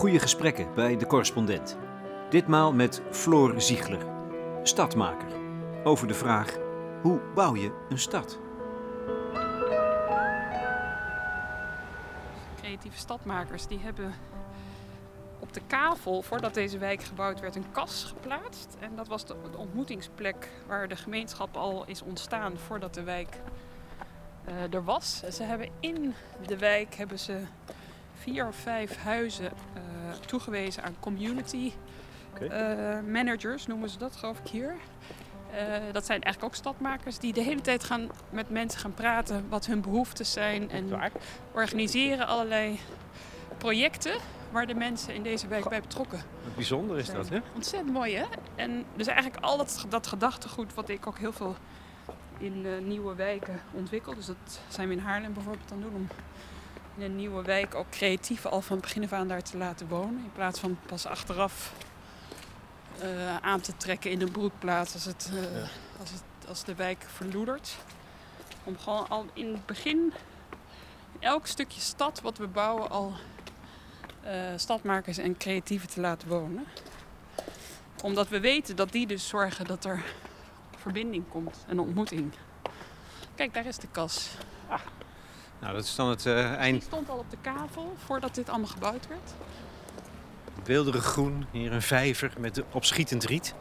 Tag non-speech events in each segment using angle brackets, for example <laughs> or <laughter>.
Goede gesprekken bij de correspondent. Ditmaal met Floor Ziegler, stadmaker. Over de vraag: hoe bouw je een stad? Creatieve stadmakers die hebben op de kavel, voordat deze wijk gebouwd werd, een kas geplaatst. En dat was de, ontmoetingsplek waar de gemeenschap al is ontstaan voordat de wijk uh, er was. Ze hebben in de wijk hebben ze vier of vijf huizen uh, toegewezen aan community okay. uh, managers, noemen ze dat geloof ik hier. dat zijn eigenlijk ook stadmakers die de hele tijd gaan met mensen gaan praten wat hun behoeftes zijn. En organiseren allerlei projecten waar de mensen in deze wijk bij betrokken Wat bijzonder is dat, hè? Ontzettend mooi, hè? En dus eigenlijk al dat, dat gedachtegoed wat ik ook heel veel in uh, nieuwe wijken ontwikkeld. Dus dat zijn we in Haarlem bijvoorbeeld aan doen om in een nieuwe wijk ook creatief al van het begin af aan daar te laten wonen. In plaats van pas achteraf uh, aan te trekken in een broedplaats als, het, uh, ja. als, het, als de wijk verloedert. Om gewoon al in het begin, elk stukje stad wat we bouwen, al uh, stadmakers en creatieven te laten wonen. Omdat we weten dat die dus zorgen dat er verbinding komt, een ontmoeting. Kijk, daar is de kas. Ah. Nou, dat is dan het uh, eind. Die stond al op de kavel voordat dit allemaal gebouwd werd. Beelderig groen, hier een vijver met opschietend riet.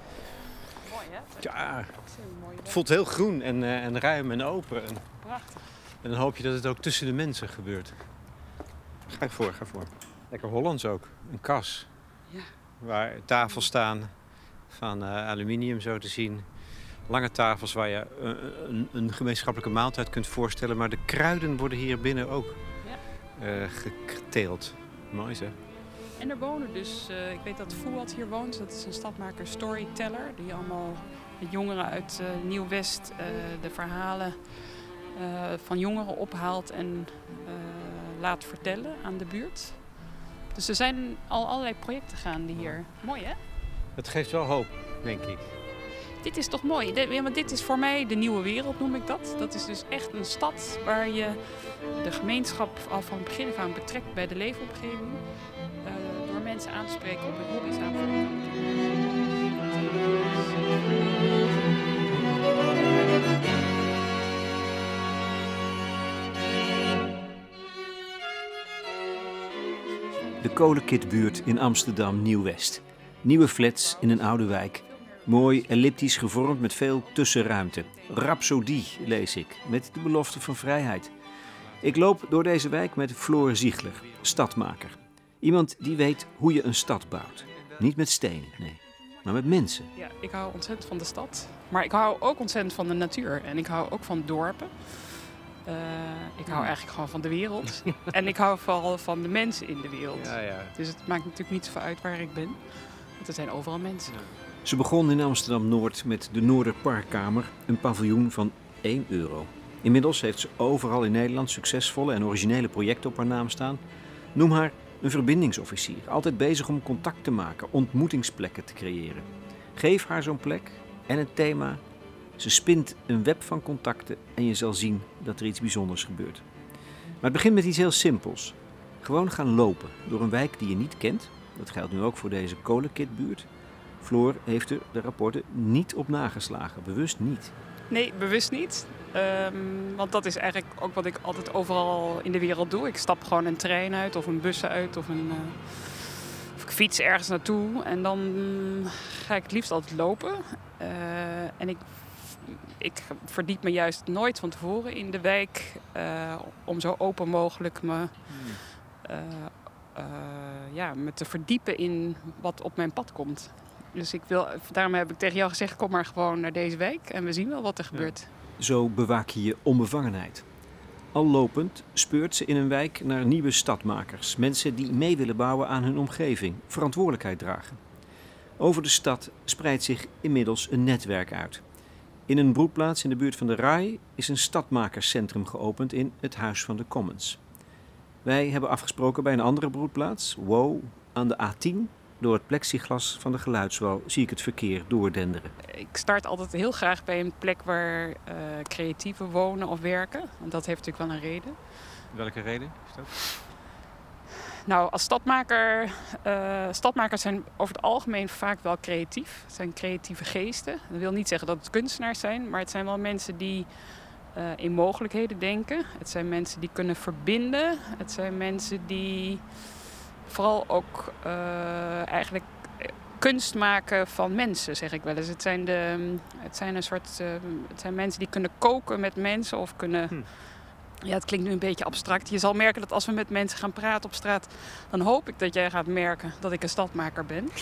Mooi hè? Ja, het voelt heel groen en, uh, en ruim en open. En, Prachtig. En dan hoop je dat het ook tussen de mensen gebeurt. Ga voor, ga voor. Lekker Hollands ook. Een kas. Ja. Waar tafels staan van uh, aluminium zo te zien. Lange tafels waar je uh, een, een, gemeenschappelijke maaltijd kunt voorstellen. Maar de kruiden worden hier binnen ook ja. uh, geteeld. Mooi zeg. En er wonen dus, ik weet dat Fouad hier woont. Dat is een stadmaker storyteller. Die allemaal jongeren uit Nieuw-West de verhalen van jongeren ophaalt en laat vertellen aan de buurt. Dus er zijn al allerlei projecten gaande hier. Mooi hè? Het geeft wel hoop, denk ik. Dit is toch mooi? De, want dit is voor mij de nieuwe wereld, noem ik dat. Dat is dus echt een stad waar je de gemeenschap al van begin af aan betrekt bij de leefomgeving. Uh, door mensen aan te spreken op hun hobby's aan De kolenkitbuurt in Amsterdam Nieuw-West. Nieuwe flats in een oude wijk. Mooi elliptisch gevormd met veel tussenruimte. Rhapsodie lees ik, met de belofte van vrijheid. Ik loop door deze wijk met Floor Ziegler, stadmaker. Iemand die weet hoe je een stad bouwt. Niet met steen, nee, maar met mensen. Ja, ik hou ontzettend van de stad. Maar ik hou ook ontzettend van de natuur. En ik hou ook van dorpen. Uh, ik hou eigenlijk gewoon van de wereld. <laughs> en ik hou vooral van de mensen in de wereld. Ja, ja. Dus het maakt natuurlijk niet zoveel uit waar ik ben. Want er zijn overal mensen. Ja. Ze begon in Amsterdam-Noord met de Noorderparkkamer, een paviljoen van 1 euro. Inmiddels heeft ze overal in Nederland succesvolle en originele projecten op haar naam staan. Noem haar een verbindingsofficier, altijd bezig om contact te maken, ontmoetingsplekken te creëren. Geef haar zo'n plek en een thema ze spint een web van contacten en je zal zien dat er iets bijzonders gebeurt. Maar het begint met iets heel simpels. Gewoon gaan lopen door een wijk die je niet kent. Dat geldt nu ook voor deze kolenkitbuurt. Floor heeft er de rapporten niet op nageslagen, bewust niet. Nee, bewust niet. Um, want dat is eigenlijk ook wat ik altijd overal in de wereld doe. Ik stap gewoon een trein uit of een bus uit of, een, uh, of ik fiets ergens naartoe. En dan ga ik het liefst altijd lopen. Uh, en ik ik verdiep me juist nooit van tevoren in de wijk uh, om zo open mogelijk me, uh, ja, me te verdiepen in wat op mijn pad komt. Dus ik wil, daarom heb ik tegen jou gezegd: kom maar gewoon naar deze wijk en we zien wel wat er gebeurt. Ja. Zo bewaak je je onbevangenheid. Al lopend speurt ze in een wijk naar nieuwe stadmakers, mensen die mee willen bouwen aan hun omgeving, verantwoordelijkheid dragen. Over de stad spreidt zich inmiddels een netwerk uit. In een broedplaats in de buurt van de Rai is een stadmakerscentrum geopend in het Huis van de Commons. Wij hebben afgesproken bij een andere broedplaats, Wow, aan de A10. Door het plexiglas van de geluidswal zie ik het verkeer doordenderen. Ik start altijd heel graag bij een plek waar uh, creatieven wonen of werken. Want dat heeft natuurlijk wel een reden. Welke reden is dat? Nou, als stadmaker, uh, stadmakers zijn over het algemeen vaak wel creatief. Het zijn creatieve geesten. Dat wil niet zeggen dat het kunstenaars zijn, maar het zijn wel mensen die uh, in mogelijkheden denken. Het zijn mensen die kunnen verbinden. Het zijn mensen die vooral ook uh, eigenlijk kunst maken van mensen, zeg ik wel eens. Het zijn, de, het zijn een soort. het zijn mensen die kunnen koken met mensen of kunnen. Hm ja, het klinkt nu een beetje abstract. Je zal merken dat als we met mensen gaan praten op straat, dan hoop ik dat jij gaat merken dat ik een stadmaker ben. <laughs>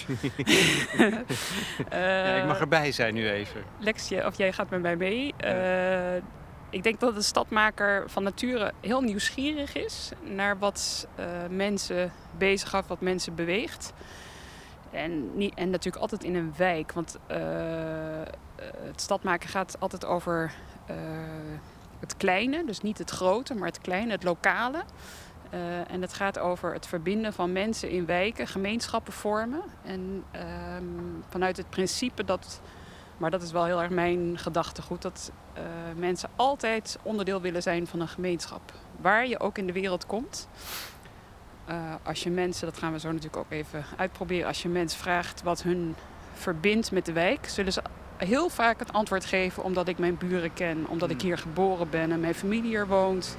ja, ik mag erbij zijn nu even. Lexje, of jij gaat met mij mee. Uh, ik denk dat een stadmaker van nature heel nieuwsgierig is naar wat uh, mensen bezighoudt, wat mensen beweegt. En, niet, en natuurlijk altijd in een wijk, want uh, het stadmaken gaat altijd over het kleine, dus niet het grote, maar het kleine, het lokale. En het gaat over het verbinden van mensen in wijken, gemeenschappen vormen. En um, vanuit het principe dat, maar dat is wel heel erg mijn gedachtegoed, dat uh, mensen altijd onderdeel willen zijn van een gemeenschap. Waar je ook in de wereld komt. Uh, als je mensen, dat gaan we zo natuurlijk ook even uitproberen, als je mensen vraagt wat hun verbindt met de wijk, zullen ze heel vaak het antwoord geven omdat ik mijn buren ken, omdat ik hmm. hier geboren ben en mijn familie hier woont.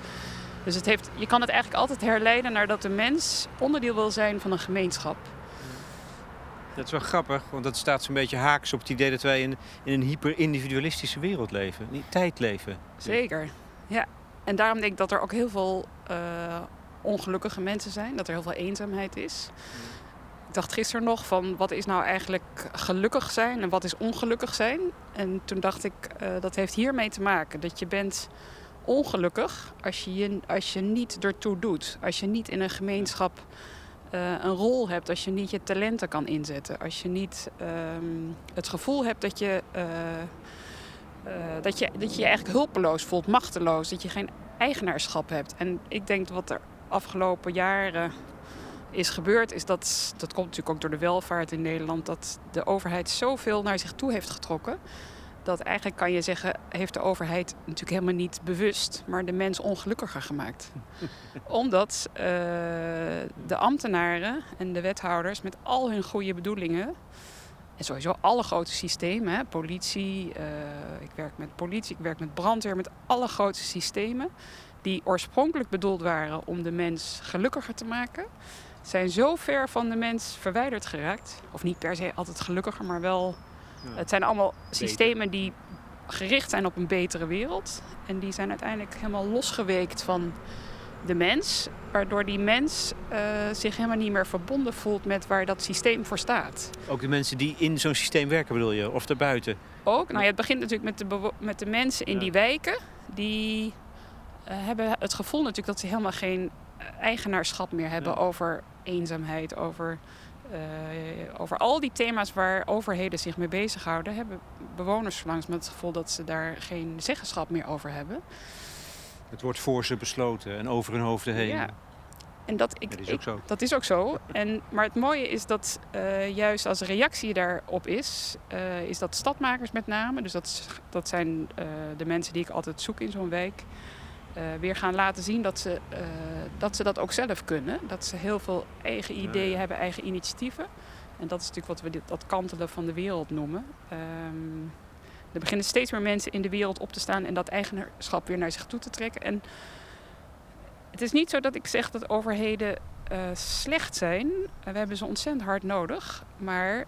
Dus het heeft, je kan het eigenlijk altijd herleiden naar dat de mens onderdeel wil zijn van een gemeenschap. Dat is wel grappig, want dat staat zo'n beetje haaks op het idee dat wij in, in een hyper-individualistische wereld leven, in tijd leven. Zeker, ja. En daarom denk ik dat er ook heel veel uh, ongelukkige mensen zijn, dat er heel veel eenzaamheid is. Ik dacht gisteren nog van wat is nou eigenlijk gelukkig zijn en wat is ongelukkig zijn. En toen dacht ik, uh, dat heeft hiermee te maken. Dat je bent ongelukkig als je, je, als je niet ertoe doet. Als je niet in een gemeenschap uh, een rol hebt. Als je niet je talenten kan inzetten. Als je niet um, het gevoel hebt dat je, uh, dat, je, dat je je eigenlijk hulpeloos voelt, machteloos. Dat je geen eigenaarschap hebt. En ik denk wat er afgelopen jaren is gebeurd, is dat, dat komt natuurlijk ook door de welvaart in Nederland, dat de overheid zoveel naar zich toe heeft getrokken. Dat eigenlijk kan je zeggen, heeft de overheid natuurlijk helemaal niet bewust, maar de mens ongelukkiger gemaakt. <laughs> Omdat uh, de ambtenaren en de wethouders met al hun goede bedoelingen en sowieso alle grote systemen, hè, politie, uh, ik werk met politie, ik werk met brandweer, met alle grote systemen die oorspronkelijk bedoeld waren om de mens gelukkiger te maken, zijn zo ver van de mens verwijderd geraakt. Of niet per se altijd gelukkiger, maar wel. Het zijn allemaal systemen die gericht zijn op een betere wereld. En die zijn uiteindelijk helemaal losgeweekt van de mens. Waardoor die mens uh, zich helemaal niet meer verbonden voelt met waar dat systeem voor staat. Ook de mensen die in zo'n systeem werken, bedoel je? Of daarbuiten? Ook. Nou ja, het begint natuurlijk met de, met de mensen in die wijken. Die uh, hebben het gevoel natuurlijk dat ze helemaal geen eigenaarschap meer hebben over eenzaamheid, over, over al die thema's waar overheden zich mee bezighouden, hebben bewoners langs met het gevoel dat ze daar geen zeggenschap meer over hebben. Het wordt voor ze besloten en over hun hoofden heen. Ja. En dat, ik, dat is ook zo. dat is ook zo. En, maar het mooie is dat uh, juist als reactie daarop is, uh, is dat stadmakers met name, dus dat, dat zijn de mensen die ik altijd zoek in zo'n wijk, weer gaan laten zien dat ze, uh, dat ze dat ook zelf kunnen. Dat ze heel veel eigen ideeën hebben, eigen initiatieven. En dat is natuurlijk wat we dat kantelen van de wereld noemen. Um, er beginnen steeds meer mensen in de wereld op te staan en dat eigenaarschap weer naar zich toe te trekken. En het is niet zo dat ik zeg dat overheden uh, slecht zijn. we hebben ze ontzettend hard nodig. Maar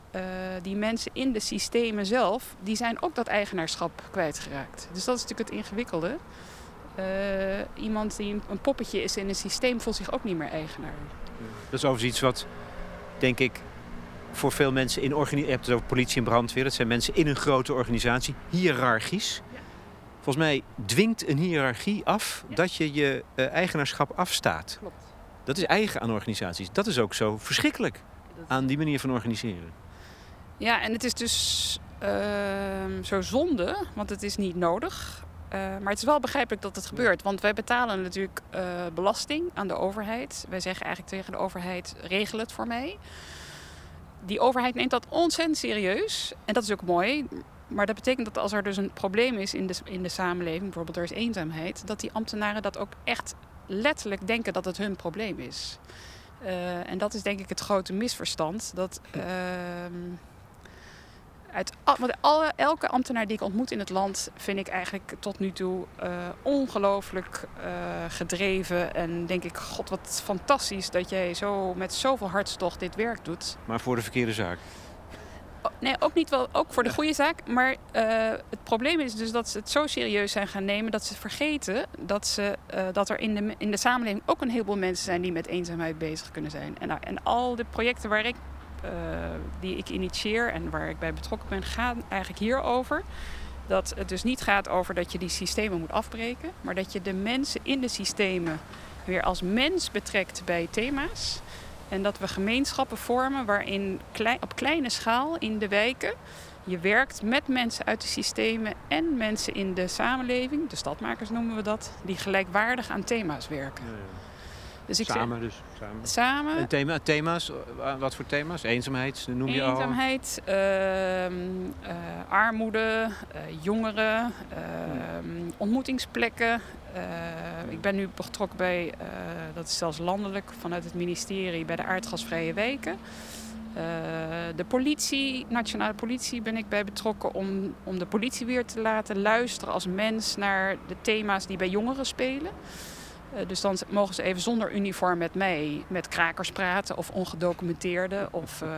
die mensen in de systemen zelf, die zijn ook dat eigenaarschap kwijtgeraakt. Dus dat is natuurlijk het ingewikkelde. Uh, iemand die een poppetje is in een systeem voelt zich ook niet meer eigenaar. Dat is overigens iets wat, denk ik, voor veel mensen in organisatie... Je hebt het over politie en brandweer. Dat zijn mensen in een grote organisatie, hiërarchisch. Ja. Volgens mij dwingt een hiërarchie af ja. dat je je uh, eigenaarschap afstaat. Klopt. Dat is eigen aan organisaties. Dat is ook zo verschrikkelijk aan die manier van organiseren. Ja, en het is dus uh, zo zonde, want het is niet nodig. Uh, maar het is wel begrijpelijk dat het gebeurt. Want wij betalen natuurlijk uh, belasting aan de overheid. Wij zeggen eigenlijk tegen de overheid: regel het voor mij. Die overheid neemt dat ontzettend serieus. En dat is ook mooi. Maar dat betekent dat als er dus een probleem is in de, in de samenleving, bijvoorbeeld er is eenzaamheid, dat die ambtenaren dat ook echt letterlijk denken dat het hun probleem is. en dat is denk ik het grote misverstand. Dat uit alle, elke ambtenaar die ik ontmoet in het land vind ik eigenlijk tot nu toe uh, ongelooflijk uh, gedreven. En denk ik, god wat fantastisch dat jij zo met zoveel hartstocht dit werk doet. Maar voor de verkeerde zaak? nee, ook niet wel, ook voor de goede zaak. Maar uh, het probleem is dus dat ze het zo serieus zijn gaan nemen dat ze vergeten dat, ze, dat er in de, in de samenleving ook een heleboel mensen zijn die met eenzaamheid bezig kunnen zijn. En, nou, en al de projecten waar ik uh, die ik initieer en waar ik bij betrokken ben, gaan eigenlijk hierover. Dat het dus niet gaat over dat je die systemen moet afbreken, maar dat je de mensen in de systemen weer als mens betrekt bij thema's. En dat we gemeenschappen vormen waarin op kleine schaal in de wijken je werkt met mensen uit de systemen en mensen in de samenleving, de stadmakers noemen we dat, die gelijkwaardig aan thema's werken. Ja. Dus ik samen dus? Samen. samen. En thema, thema's, wat voor thema's? Eenzaamheid noem je al? Eenzaamheid, ehm, eh, armoede, uh, jongeren, ehm, ontmoetingsplekken. Eh, ik ben nu betrokken bij, dat is zelfs landelijk, vanuit het ministerie, bij de aardgasvrije wijken. de politie, nationale politie, ben ik bij betrokken om, om de politie weer te laten luisteren als mens naar de thema's die bij jongeren spelen. Eh, dus dan mogen ze even zonder uniform met mij met krakers praten of ongedocumenteerde. Of, <laughs> uh,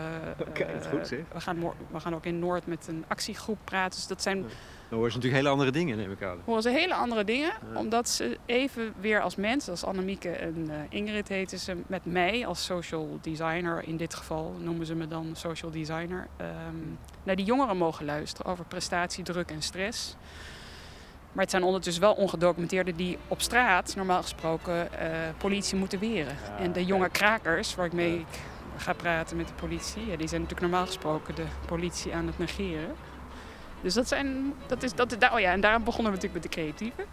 goed zeg. We gaan, we gaan ook in Noord met een actiegroep praten. Dus dat zijn... Dan horen ze natuurlijk hele andere dingen, neem ik aan. Horen ze hele andere dingen, omdat ze even weer als mens, als Annemieke en Ingrid heten ze, met mij als social designer, in dit geval noemen ze me dan social designer, um, naar die jongeren mogen luisteren over prestatiedruk en stress. Maar het zijn ondertussen wel ongedocumenteerden die op straat normaal gesproken uh, politie moeten weren. en de jonge krakers, waar ik mee ga praten met de politie, ja, die zijn natuurlijk normaal gesproken de politie aan het negeren. Dus dat zijn, dat is, dat, oh ja, en daarom begonnen we natuurlijk met de creatieven.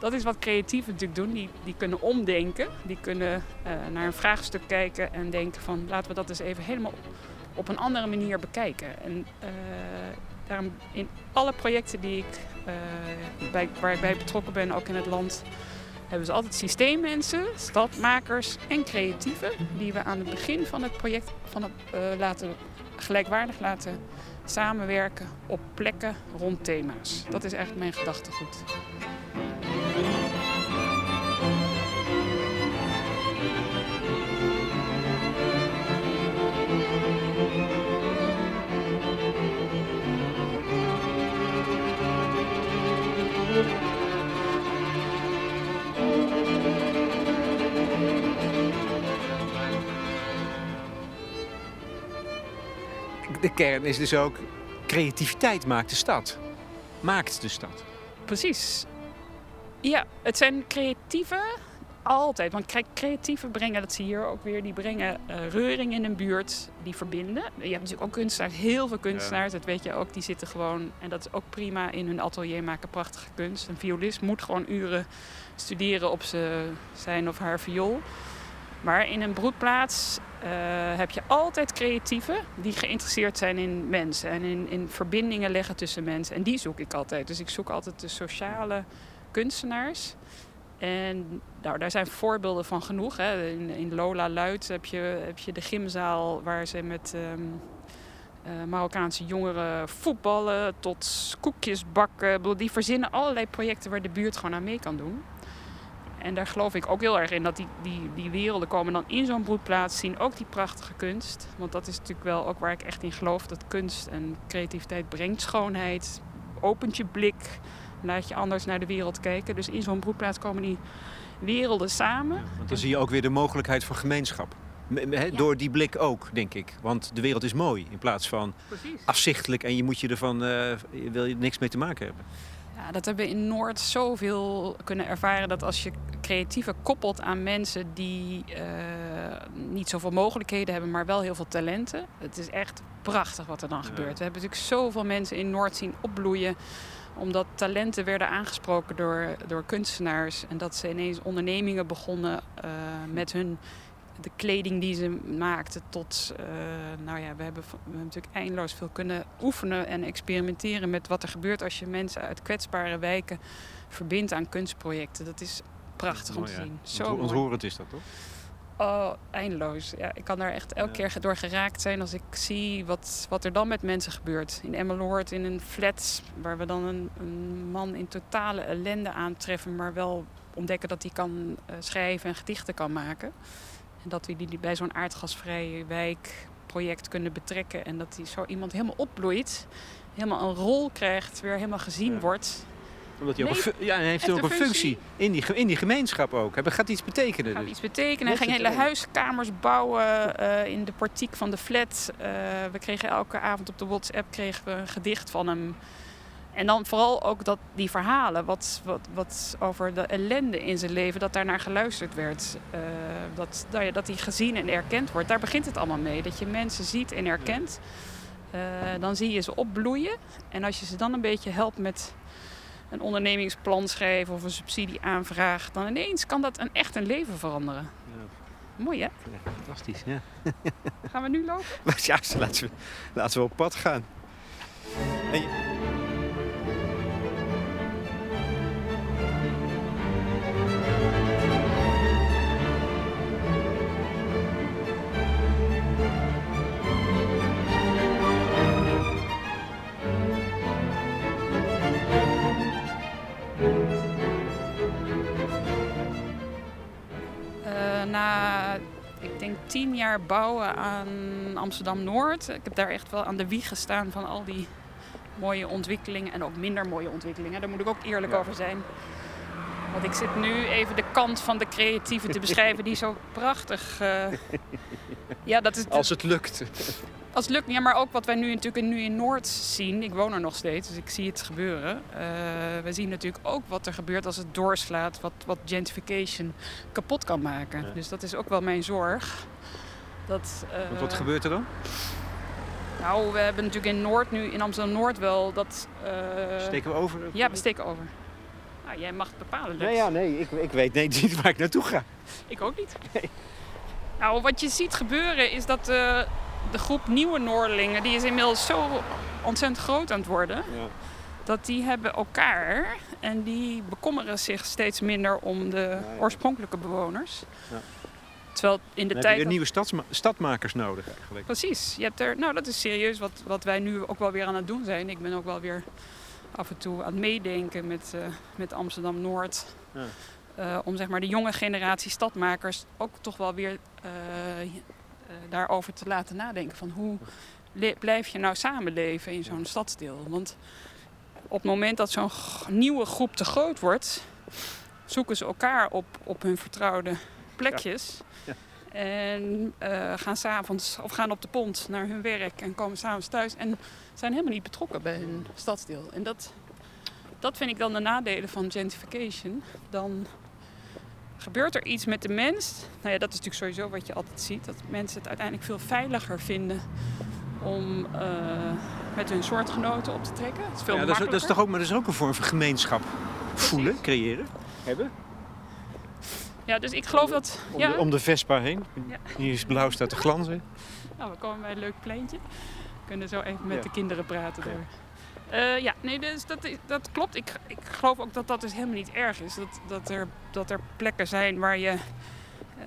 Dat is wat creatieven natuurlijk doen. Die, die kunnen omdenken. Die kunnen uh, naar een vraagstuk kijken en denken van laten we dat eens even helemaal op een andere manier bekijken. En uh, daarom in alle projecten die ik uh, bij, waar ik bij betrokken ben, ook in het land, hebben ze altijd systeemmensen, stadmakers en creatieven die we aan het begin van het project van het, uh, laten, gelijkwaardig laten samenwerken op plekken rond thema's. Dat is eigenlijk mijn gedachtegoed. De kern is dus ook creativiteit maakt de stad. Maakt de stad. Precies. Ja, het zijn creatieve altijd. Want creatieven brengen, dat zie je hier ook weer, die brengen uh, reuring in een buurt, die verbinden. Je hebt natuurlijk ook kunstenaars, heel veel kunstenaars, dat weet je ook, die zitten gewoon, en dat is ook prima, in hun atelier maken prachtige kunst. Een violist moet gewoon uren studeren op zijn of haar viool. Maar in een broedplaats uh, heb je altijd creatieven die geïnteresseerd zijn in mensen en in, in verbindingen leggen tussen mensen. En die zoek ik altijd. Dus ik zoek altijd de sociale kunstenaars. En nou, daar zijn voorbeelden van genoeg. Hè. In, in, Lola Luid heb je, heb je de gymzaal waar ze met um, Marokkaanse jongeren voetballen tot koekjes bakken. Die verzinnen allerlei projecten waar de buurt gewoon aan mee kan doen. En daar geloof ik ook heel erg in dat die, die, die werelden komen dan in zo'n broedplaats, zien ook die prachtige kunst. Want dat is natuurlijk wel ook waar ik echt in geloof, dat kunst en creativiteit brengt schoonheid, opent je blik, laat je anders naar de wereld kijken. Dus in zo'n broedplaats komen die werelden samen. want dan zie je ook weer de mogelijkheid van gemeenschap. Door die blik ook, denk ik. Want de wereld is mooi in plaats van Precies. afzichtelijk en je moet je ervan, uh, wil je niks mee te maken hebben. Ja, dat hebben we in Noord zoveel kunnen ervaren dat als je creatieve koppelt aan mensen die uh, niet zoveel mogelijkheden hebben, maar wel heel veel talenten. Het is echt prachtig wat er dan gebeurt. We hebben natuurlijk zoveel mensen in Noord zien opbloeien omdat talenten werden aangesproken door, door kunstenaars. En dat ze ineens ondernemingen begonnen uh, met hun de kleding die ze maakten tot... Uh, nou ja, we hebben, we hebben natuurlijk eindeloos veel kunnen oefenen en experimenteren met wat er gebeurt als je mensen uit kwetsbare wijken verbindt aan kunstprojecten. Dat is prachtig om te zien. Zo ontroerend is dat toch? Oh, eindeloos. Ja, ik kan daar echt elke keer door geraakt zijn als ik zie wat, wat er dan met mensen gebeurt. In Emmeloord, in een flat, waar we dan een, een man in totale ellende aantreffen, maar wel ontdekken dat hij kan uh, schrijven en gedichten kan maken. Dat we die bij zo'n aardgasvrije wijkproject kunnen betrekken. En dat die zo iemand helemaal opbloeit, helemaal een rol krijgt, weer helemaal gezien Ja. wordt. Omdat hij ook een, ja, hij heeft heeft ook een functie in die, in die gemeenschap ook. Hij gaat iets betekenen. gaat Dus. iets betekenen. Hij ging hele huiskamers bouwen eh, in de portiek van de flat. Eh, we kregen elke avond op de WhatsApp kregen we een gedicht van hem. En dan vooral ook dat die verhalen, wat, wat, wat over de ellende in zijn leven, dat daarnaar geluisterd werd. Eh, dat, nou ja, dat hij gezien en erkend wordt. Daar begint het allemaal mee. Dat je mensen ziet en erkent. Eh, dan zie je ze opbloeien. En als je ze dan een beetje helpt met een ondernemingsplan schrijven of een subsidieaanvraag, dan ineens kan dat een, echt een leven veranderen. Ja, Mooi hè? fantastisch, ja. Gaan we nu lopen? <laughs> Ja, laten we, laten we op pad gaan. En je- tien jaar bouwen aan Amsterdam-Noord. Ik heb daar echt wel aan de wieg gestaan van al die mooie ontwikkelingen. En ook minder mooie ontwikkelingen. Daar moet ik ook eerlijk Ja. over zijn. Want ik zit nu even de kant van de creatieve te beschrijven die zo prachtig... eh, <laughs> ja, dat is Als het lukt. Als het lukt, ja, maar ook wat wij nu natuurlijk in, nu in Noord zien. Ik woon er nog steeds, dus ik zie het gebeuren. Eh, we zien natuurlijk ook wat er gebeurt als het doorslaat, wat, wat gentrification kapot kan maken. Ja. Dus dat is ook wel mijn zorg. Dat, eh, wat gebeurt er dan? Nou, we hebben natuurlijk in Noord nu, in Amsterdam-Noord wel dat... eh, Steken we over? Ja, we steken over. Nou, jij mag het bepalen. Nee, ja, nee, ik, ik weet nee, <laughs> niet waar ik naartoe ga. Ik ook niet. Nou, wat je ziet gebeuren is dat de groep nieuwe Noordelingen, die is inmiddels zo ontzettend groot aan het worden, Ja. dat die hebben elkaar en die bekommeren zich steeds minder om de ja. oorspronkelijke bewoners. Ja. Terwijl in de Dan heb je tijd. weer nieuwe stadsma- stadmakers nodig eigenlijk. Precies. Je hebt er, nou, dat is serieus wat, wat wij nu ook wel weer aan het doen zijn. Ik ben ook wel weer af en toe aan het meedenken met, eh, met Amsterdam Noord. Ja. Eh, om zeg maar de jonge generatie stadmakers ook toch wel weer eh, daarover te laten nadenken. Van hoe blijf je nou samenleven in zo'n stadsdeel? Want op het moment dat zo'n nieuwe groep te groot wordt, zoeken ze elkaar op, op hun vertrouwde plekjes. Ja. En eh, gaan s'avonds of gaan op de pont naar hun werk en komen s'avonds thuis. En zijn helemaal niet betrokken bij hun stadsdeel. En dat, dat vind ik dan de nadelen van gentrification. Dan gebeurt er iets met de mens. Nou ja, dat is natuurlijk sowieso wat je altijd ziet. Dat mensen het uiteindelijk veel veiliger vinden om eh, met hun soortgenoten op te trekken. Het is veel Ja, dat, is, dat toch ook, maar dat is ook een vorm van gemeenschap voelen, creëren. Hebben. Ja, dus ik geloof dat... Om, ja, de, om de Vespa heen. Ja. Hier is blauw staat te glanzen. Nou, we komen bij een leuk pleintje. We kunnen zo even met Ja. de kinderen praten Ja. daar. Eh, ja, nee, dus dat, dat klopt. Ik, ik geloof ook dat dat dus helemaal niet erg is. Dat, dat, er, dat er plekken zijn waar je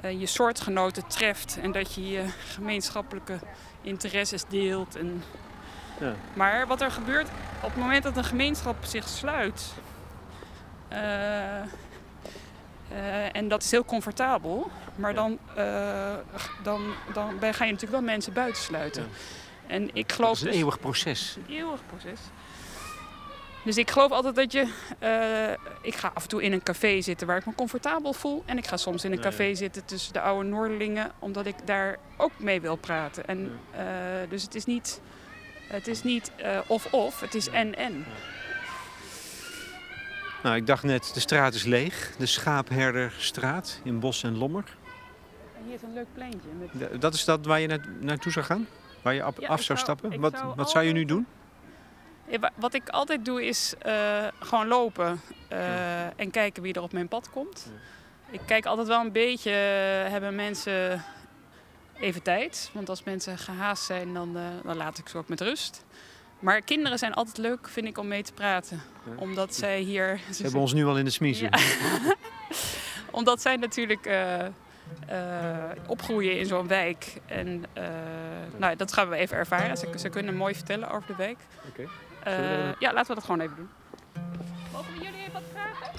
eh, je soortgenoten treft en dat je je gemeenschappelijke interesses deelt. En... Ja. Maar wat er gebeurt op het moment dat een gemeenschap zich sluit, eh, en dat is heel comfortabel, maar Ja. dan, dan, dan ben- ga je natuurlijk wel mensen buitensluiten. Ja. En ik Dat geloof is een dus- eeuwig proces. een eeuwig proces. Dus ik geloof altijd dat je. eh, ik ga af en toe in een café zitten waar ik me comfortabel voel. En ik ga soms in een café ja. zitten tussen de oude Noorderlingen, omdat ik daar ook mee wil praten. En, eh, dus het is niet, het is niet eh, of-of, het is en-en. Nou, ik dacht net, de straat is leeg. De Schaapherderstraat in Bos en Lommer. En hier is een leuk pleintje. Met... Dat is dat waar je naartoe zou gaan? Waar je Ja, af zou zou- stappen? Wat, zou wat zou je nu doen? Wat ik altijd doe is eh, gewoon lopen eh, en kijken wie er op mijn pad komt. Ik kijk altijd wel een beetje, eh, hebben mensen even tijd? Want als mensen gehaast zijn, dan, dan laat ik ze ook met rust. Maar kinderen zijn altijd leuk, vind ik, om mee te praten. Omdat zij hier... Ze hebben ons nu al in de smiezen. Ja. <laughs> Omdat zij natuurlijk opgroeien in zo'n wijk. En uh, nou, dat gaan we even ervaren. Ze, ze, kunnen mooi vertellen over de wijk. Okay. Uh, ja, laten we dat gewoon even doen. Mogen we jullie even wat vragen?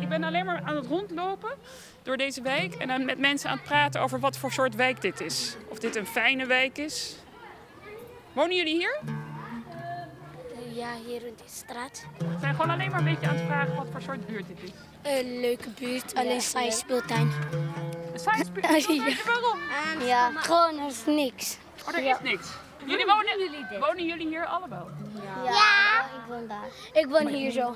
Ik ben alleen maar aan het rondlopen door deze wijk en dan met mensen aan het praten over wat voor soort wijk dit is. Of dit een fijne wijk is. Wonen jullie hier? Ja, hier in de straat. We zijn gewoon alleen maar een beetje aan het vragen wat voor soort buurt dit is. Een leuke buurt, alleen saai speeltuin. Een saai <laughs> speeltuin? ja. Waarom? Ja, gewoon er is niks. Oh, er is niks. Jullie wonen, wonen jullie hier allemaal? Ja. ja. ik woon daar. Ik woon hier zo.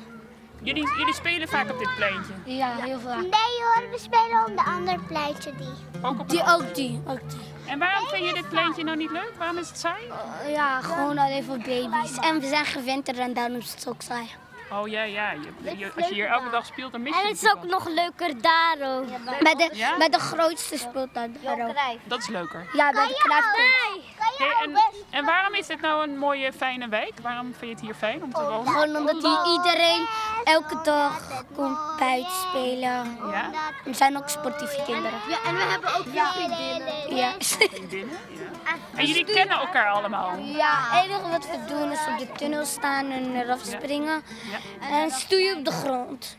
Jullie, jullie spelen vaak op dit pleintje? Ja, heel vaak. Nee hoor, we spelen op de andere pleintje die. Ook op die, ook die, ook die. En waarom vind je dit pleintje nou niet leuk? Waarom is het saai? Uh, ja, gewoon alleen voor baby's. En we zijn gewend en daarom is het ook saai. Oh ja, ja. Je, je, als je hier elke dag speelt, dan mis je En het is ook nog leuker daar ook. Ja, bij, de, ja? bij de grootste speeltuin daar ook. Dat is leuker. Ja, bij de kruifkool. Hey, en, en waarom is dit nou een mooie, fijne wijk? Waarom vind je het hier fijn om te wonen? Gewoon omdat hier iedereen elke dag komt buiten spelen. Ja? Er zijn ook sportieve kinderen. Ja, en we hebben ook veel vriendinnen. Ja. Vriendinnen? Ja. <laughs> En jullie kennen elkaar allemaal? Ja, het enige wat we doen is op de tunnel staan en eraf springen. Ja. En stoeien op de grond.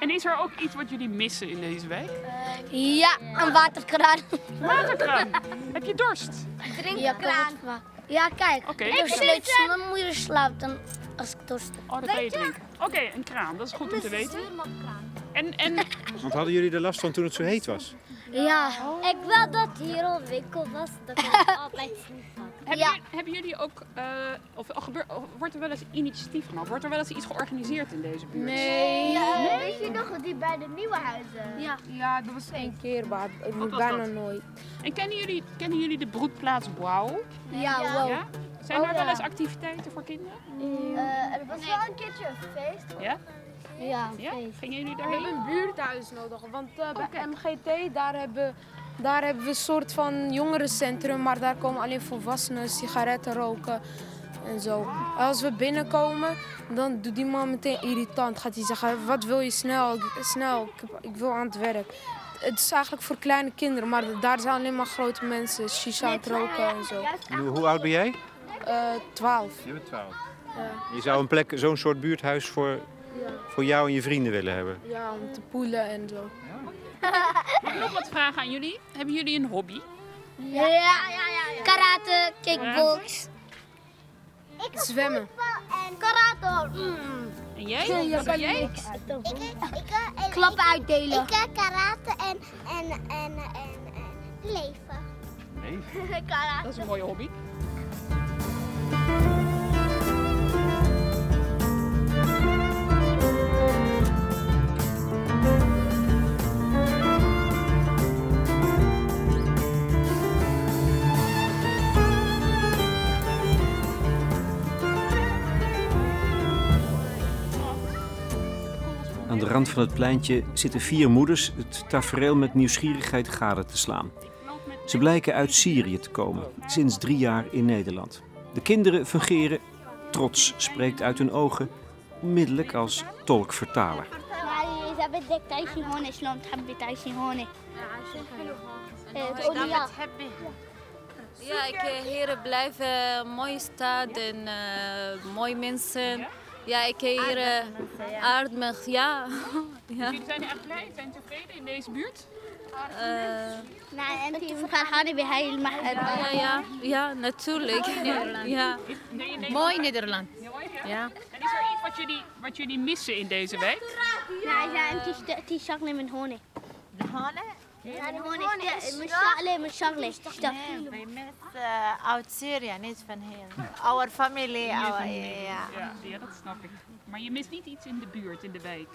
En is er ook iets wat jullie missen in deze wijk? Ja, een waterkraan. Waterkraan? Heb je dorst? Drinkkraan. Ja, ja, kijk. Oké. Ik mijn moeder slaapt dan als ik dorst heb. Oh, dan kan je drinken. Oké, een kraan. Dat is goed om te weten. En, en... Want hadden jullie er last van toen het zo heet was? Ja. Ik wil dat hier een winkel was, dat ik <laughs> altijd. Hebben, Ja. jullie, hebben jullie ook, uh, of, of gebeur, of wordt er wel eens initiatief genomen? Wordt er wel eens iets georganiseerd in deze buurt? Nee. Ja, Weet je nog, die bij de nieuwe huizen? Ja. Ja, dat was één keer, maar ik Wat was bijna dat? nooit. En kennen jullie, kennen jullie de broedplaats Wauw? Ja, wow. Ja? Zijn Oh, daar wel ja. eens activiteiten voor kinderen? Eh, er was wel een keertje een feest. Ja? Ja, Ja? feest. Gingen jullie We daarheen? hebben een buurthuis nodig, want eh, bij MGT daar hebben, daar hebben we een soort van jongerencentrum, maar daar komen alleen volwassenen sigaretten roken en zo. Als we binnenkomen, dan doet die man meteen irritant. Gaat hij zeggen, wat wil je snel, Ik- snel, ik, wil aan het werk. Het is eigenlijk voor kleine kinderen, maar daar zijn alleen maar grote mensen, shisha aan het roken en zo. Hoe, hoe oud ben jij? Eh 12. Je bent 12. Je zou een plek, zo'n soort buurthuis voor, voor jou en je vrienden willen hebben. Ja, om te poelen en zo. Mag ik nog wat vragen aan jullie? Hebben jullie een hobby? Ja, ja, ja. Karate, kickbox. Zwemmen. En karate. Mm. En jij? Wat doe jij? Ik, ik, ik, Klappen uitdelen. Ik, ik karate en, en, en, en, en leven. Nee. <laughs> karate. Dat is een mooie hobby. Aan de rand van het pleintje zitten vier moeders het tafereel met nieuwsgierigheid gade te slaan. Ze blijken uit Syrië te komen, sinds drie jaar in Nederland. De kinderen fungeren, trots spreekt uit hun ogen, onmiddellijk als tolkvertaler. Ja, ik eh, heren blijven eh, mooie stad en eh, mooie mensen. Ja, ik heet hier uh, ja. <laughs> ja. Jullie zijn echt blij zijn tevreden in deze buurt? Nee, en toen gaan bij Ja, ja, ja, natuurlijk. Ja. Mooi Nederland. Ja. En is er iets wat jullie, wat jullie missen in deze week? Nee, ja, het is, het is zak met honing. De honing? يعني هون اشتق- مش شغلة من شغلة اشتقتي we miss uh, out Syria, niet van hier. Our family, our, ja. Ja, ja, dat snap ik. Maar je mist niet iets in de buurt, in de wijk.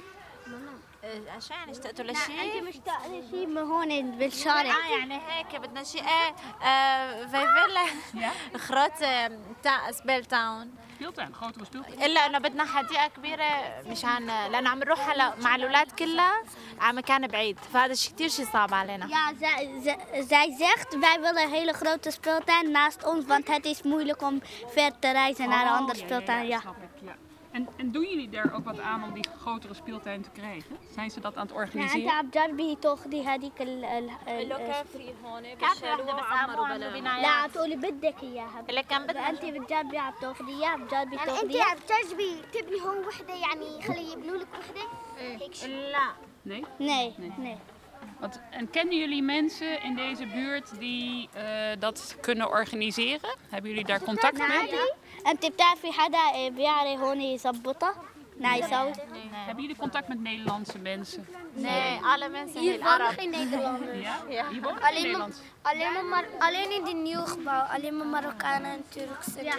Uh, عشان اشتقتوا أنت لشيء مشتاقة شيء من هون بالشارع اه يعني هيك بدنا شيء ايه آه، في فيلا Ja? خروت آه، تاع سبيل تاون Speeltuin, grotere speeltuin. الا انه بدنا حديقه كبيره مشان لانه عم نروح هلا مع الاولاد كلها على مكان بعيد فهذا الشيء كثير شيء صعب علينا Ja, zij, zij, zij zegt wij willen een hele grote speeltuin naast ons, want het is moeilijk om ver te reizen naar een Oh, andere ja, ja, speeltuin. ja, Ja. snap ik, ja. En, en doen jullie daar ook wat aan om die grotere speeltuin te krijgen? Zijn ze dat aan het يعني انت organiseren? عم تجربي تاخذي هذيك ال ال ال- كافي هون كافي واحدة بس عملوا عنده لا بنايات عم تقولي بدك اياها اللي كان بدنا انت بتجربي عم تاخذي اياها بتجربي يعني انت تاخذيها عم تجربي تبني هون وحده يعني خلي يبنوا لك وحده هيك شيء لا Nee? nee nee Want, en kennen jullie mensen in deze buurt die eh, dat kunnen organiseren? Hebben jullie daar contact mee? انت بتعرفي حدا بيعرف هون يظبطها نعم يسوي Hebben jullie contact met Nederlandse mensen? Nee, alle mensen Hier heel wonen Arab. geen Nederlanders. Ja? Die wonen in Alleen maar, Nederland? alleen maar, Mar- alleen in die nieuw gebouw, alleen maar Marokkanen en Turkse. لا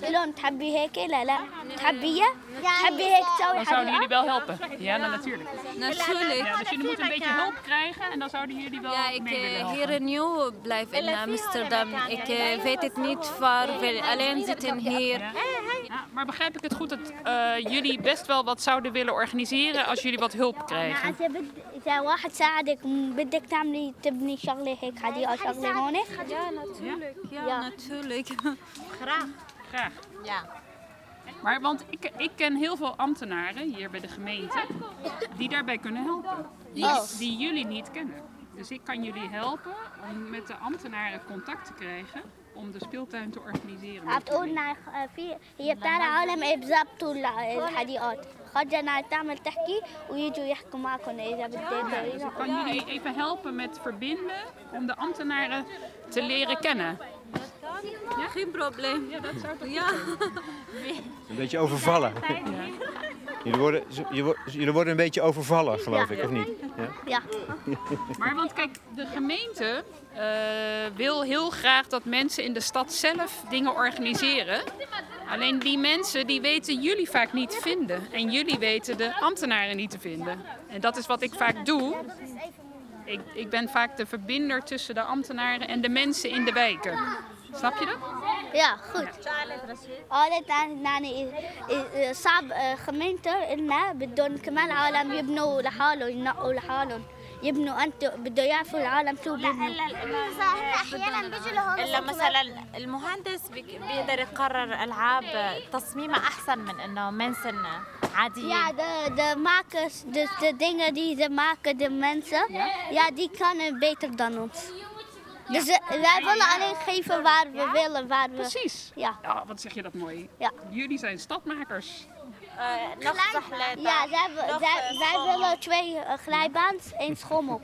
لا لون تحبي هيك لا لا تحبيها تحبي هيك تسوي Dan zouden jullie حديقة wel helpen. Ja, nou, natuurlijk. Natuurlijk. Ja, dus jullie moeten een beetje hulp krijgen en dan zouden jullie wel Ja, ik mee willen eh, helpen. hier nieuw blijf in Amsterdam. Ik eh, weet het niet waar we alleen zitten hier. Ja, maar begrijp ik het goed dat eh, jullie best wel wat zouden willen organiseren als jullie wat hulp krijgen? إذا بد إذا واحد ساعدك م- بدك تعملي تبني شغلة هيك Gaat die ook Leone? Ja, natuurlijk. Ja, <laughs> natuurlijk. Graag. Graag. Ja. Maar want ik, ik ken heel veel ambtenaren hier bij de gemeente die daarbij kunnen helpen. Die, die jullie niet kennen. Dus ik kan jullie helpen om met de ambtenaren contact te krijgen om de speeltuin te organiseren. Je hebt ook naar je hebt daar allemaal in الحديقات خرجة إنها تعمل تحكي ويجوا يحكوا معكم إذا Dus بدك ik kan jullie even helpen met verbinden om de ambtenaren te leren kennen. Ja, geen probleem. Ja, dat zou toch <laughs> Ja. Een beetje overvallen. Jullie worden, jullie een beetje overvallen, geloof ik, of niet? Ja? Ja <laughs> Maar want kijk, de gemeente eh, wil heel graag dat mensen in de stad zelf dingen organiseren. Alleen die mensen die weten jullie vaak niet te vinden. En jullie weten de ambtenaren niet te vinden. En dat is wat ik vaak doe. Ik, ik ben vaak de verbinder tussen de ambtenaren en de mensen in de wijken. Snap je dat? Ja, goed. قالت يعني صعب خمينته إلنا بدهم كمان عالم يبنوا لحالهم ينقوا لحالهم يبنوا أنت بده يعرفوا العالم شو بيبنوا أحيانا بيجوا لهون إلا مثلا المهندس بيقدر يقرر ألعاب تصميمها أحسن من إنه منسن عادية Ja, de, de makers, dus de dingen die ze maken, de mensen, ja, die kunnen beter dan ons. Dus eh, wij willen alleen geven waar we willen. Waar we, Precies. Ja. ja, wat zeg je dat mooi. Ja. Jullie zijn stadmakers. Glijbaan. Ja, wij willen twee uh, glijbaans, één schommel.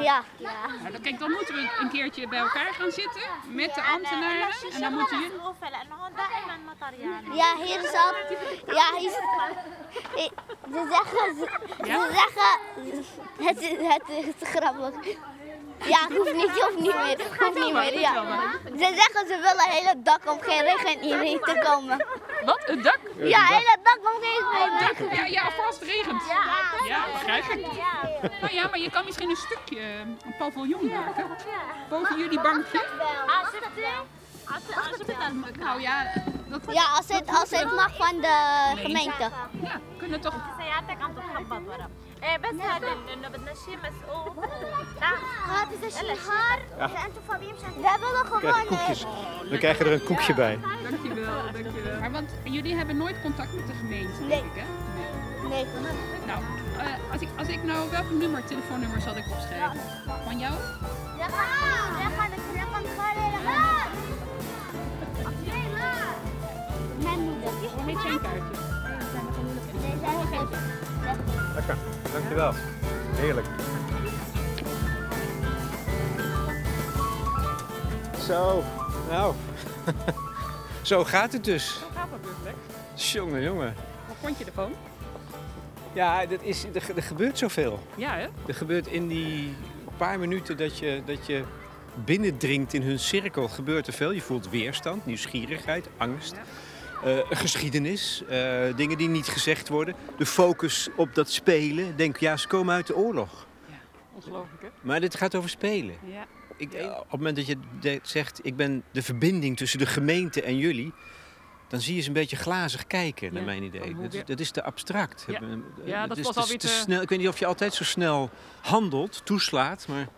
Ja. ja. Nou, kijk, dan moeten we een keertje bij elkaar gaan zitten met de ambtenaren. En dan moeten jullie... Ja, hier is al... Ja, hier is... Eh, ze zeggen... Ze zeggen... Het is, het is grappig. Ja, hoeft niet, hoeft niet meer. Hoeft niet meer, ja. Ze zeggen ze willen een hele dak om geen regen hierheen te komen. Wat? Het dak? Ja, een hele dak om geen regen. Ja, ja, het regent. Ja, begrijp ik. Nou ja, maar je kan misschien een stukje, een paviljoen maken. Boven jullie bankje. Nou ja, dat Ja, als het, als het mag van de gemeente. ja, kunnen toch... سيارتك عم تتخبط ورا ايه بس هذا انه بدنا شيء مسؤول هذا اذا شي نهار اذا انتم فاضيين مشان We willen Krijg gewoon... koekjes. We krijgen er een koekje bij. Dankjewel, dankjewel. Maar want jullie hebben nooit contact met de gemeente, Nee. denk ik, hè? Nee. Nou, eh, als, ik, als ik nou... Welk nummer, telefoonnummer zal ik opschrijven? Van jou? Mijn Moeder. Gewoon met zijn kaartje. Lekker. Dankjewel. Heerlijk. Zo, nou. <laughs> Zo gaat het dus. Zo gaat dat dus, Lex. Jongen, jongen. Wat vond je ervan? Ja, dat is, er, er gebeurt zoveel. Ja, hè? Er gebeurt in die paar minuten dat je, dat je binnendringt in hun cirkel, gebeurt er veel. Je voelt weerstand, nieuwsgierigheid, angst. Eh, geschiedenis, eh, dingen die niet gezegd worden. De focus op dat spelen. Denk, ja, ze komen uit de oorlog. Ongelooflijk, hè? Maar dit gaat over spelen. Ja. Ik, op het moment dat je zegt, ik ben de verbinding tussen de gemeente en jullie, dan zie je ze een beetje glazig kijken, naar Ja, mijn idee. Dat is, weer- dat is te abstract. Ja. Eh, Ja, dat is was alweer te te- snel. Ik weet niet of je altijd zo snel handelt, toeslaat, maar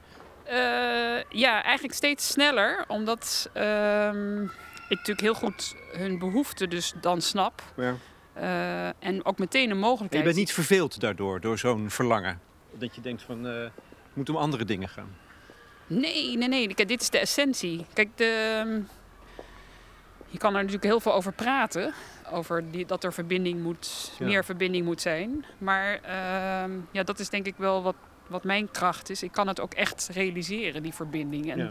Eh, ja, eigenlijk steeds sneller, omdat ehm, ik natuurlijk heel goed hun behoeften dus dan snap. ja. Eh, en ook meteen een mogelijkheid. je bent niet verveeld daardoor, door zo'n verlangen? Dat je denkt van, uh, moet om andere dingen gaan? Nee, nee, nee. Kijk, dit is de essentie. Kijk, de, ehm, je kan er natuurlijk heel veel over praten. Over die, dat er verbinding moet, meer verbinding moet zijn. Maar uh, ja, dat is denk ik wel wat, wat mijn kracht is. Ik kan het ook echt realiseren, die verbinding. En ja.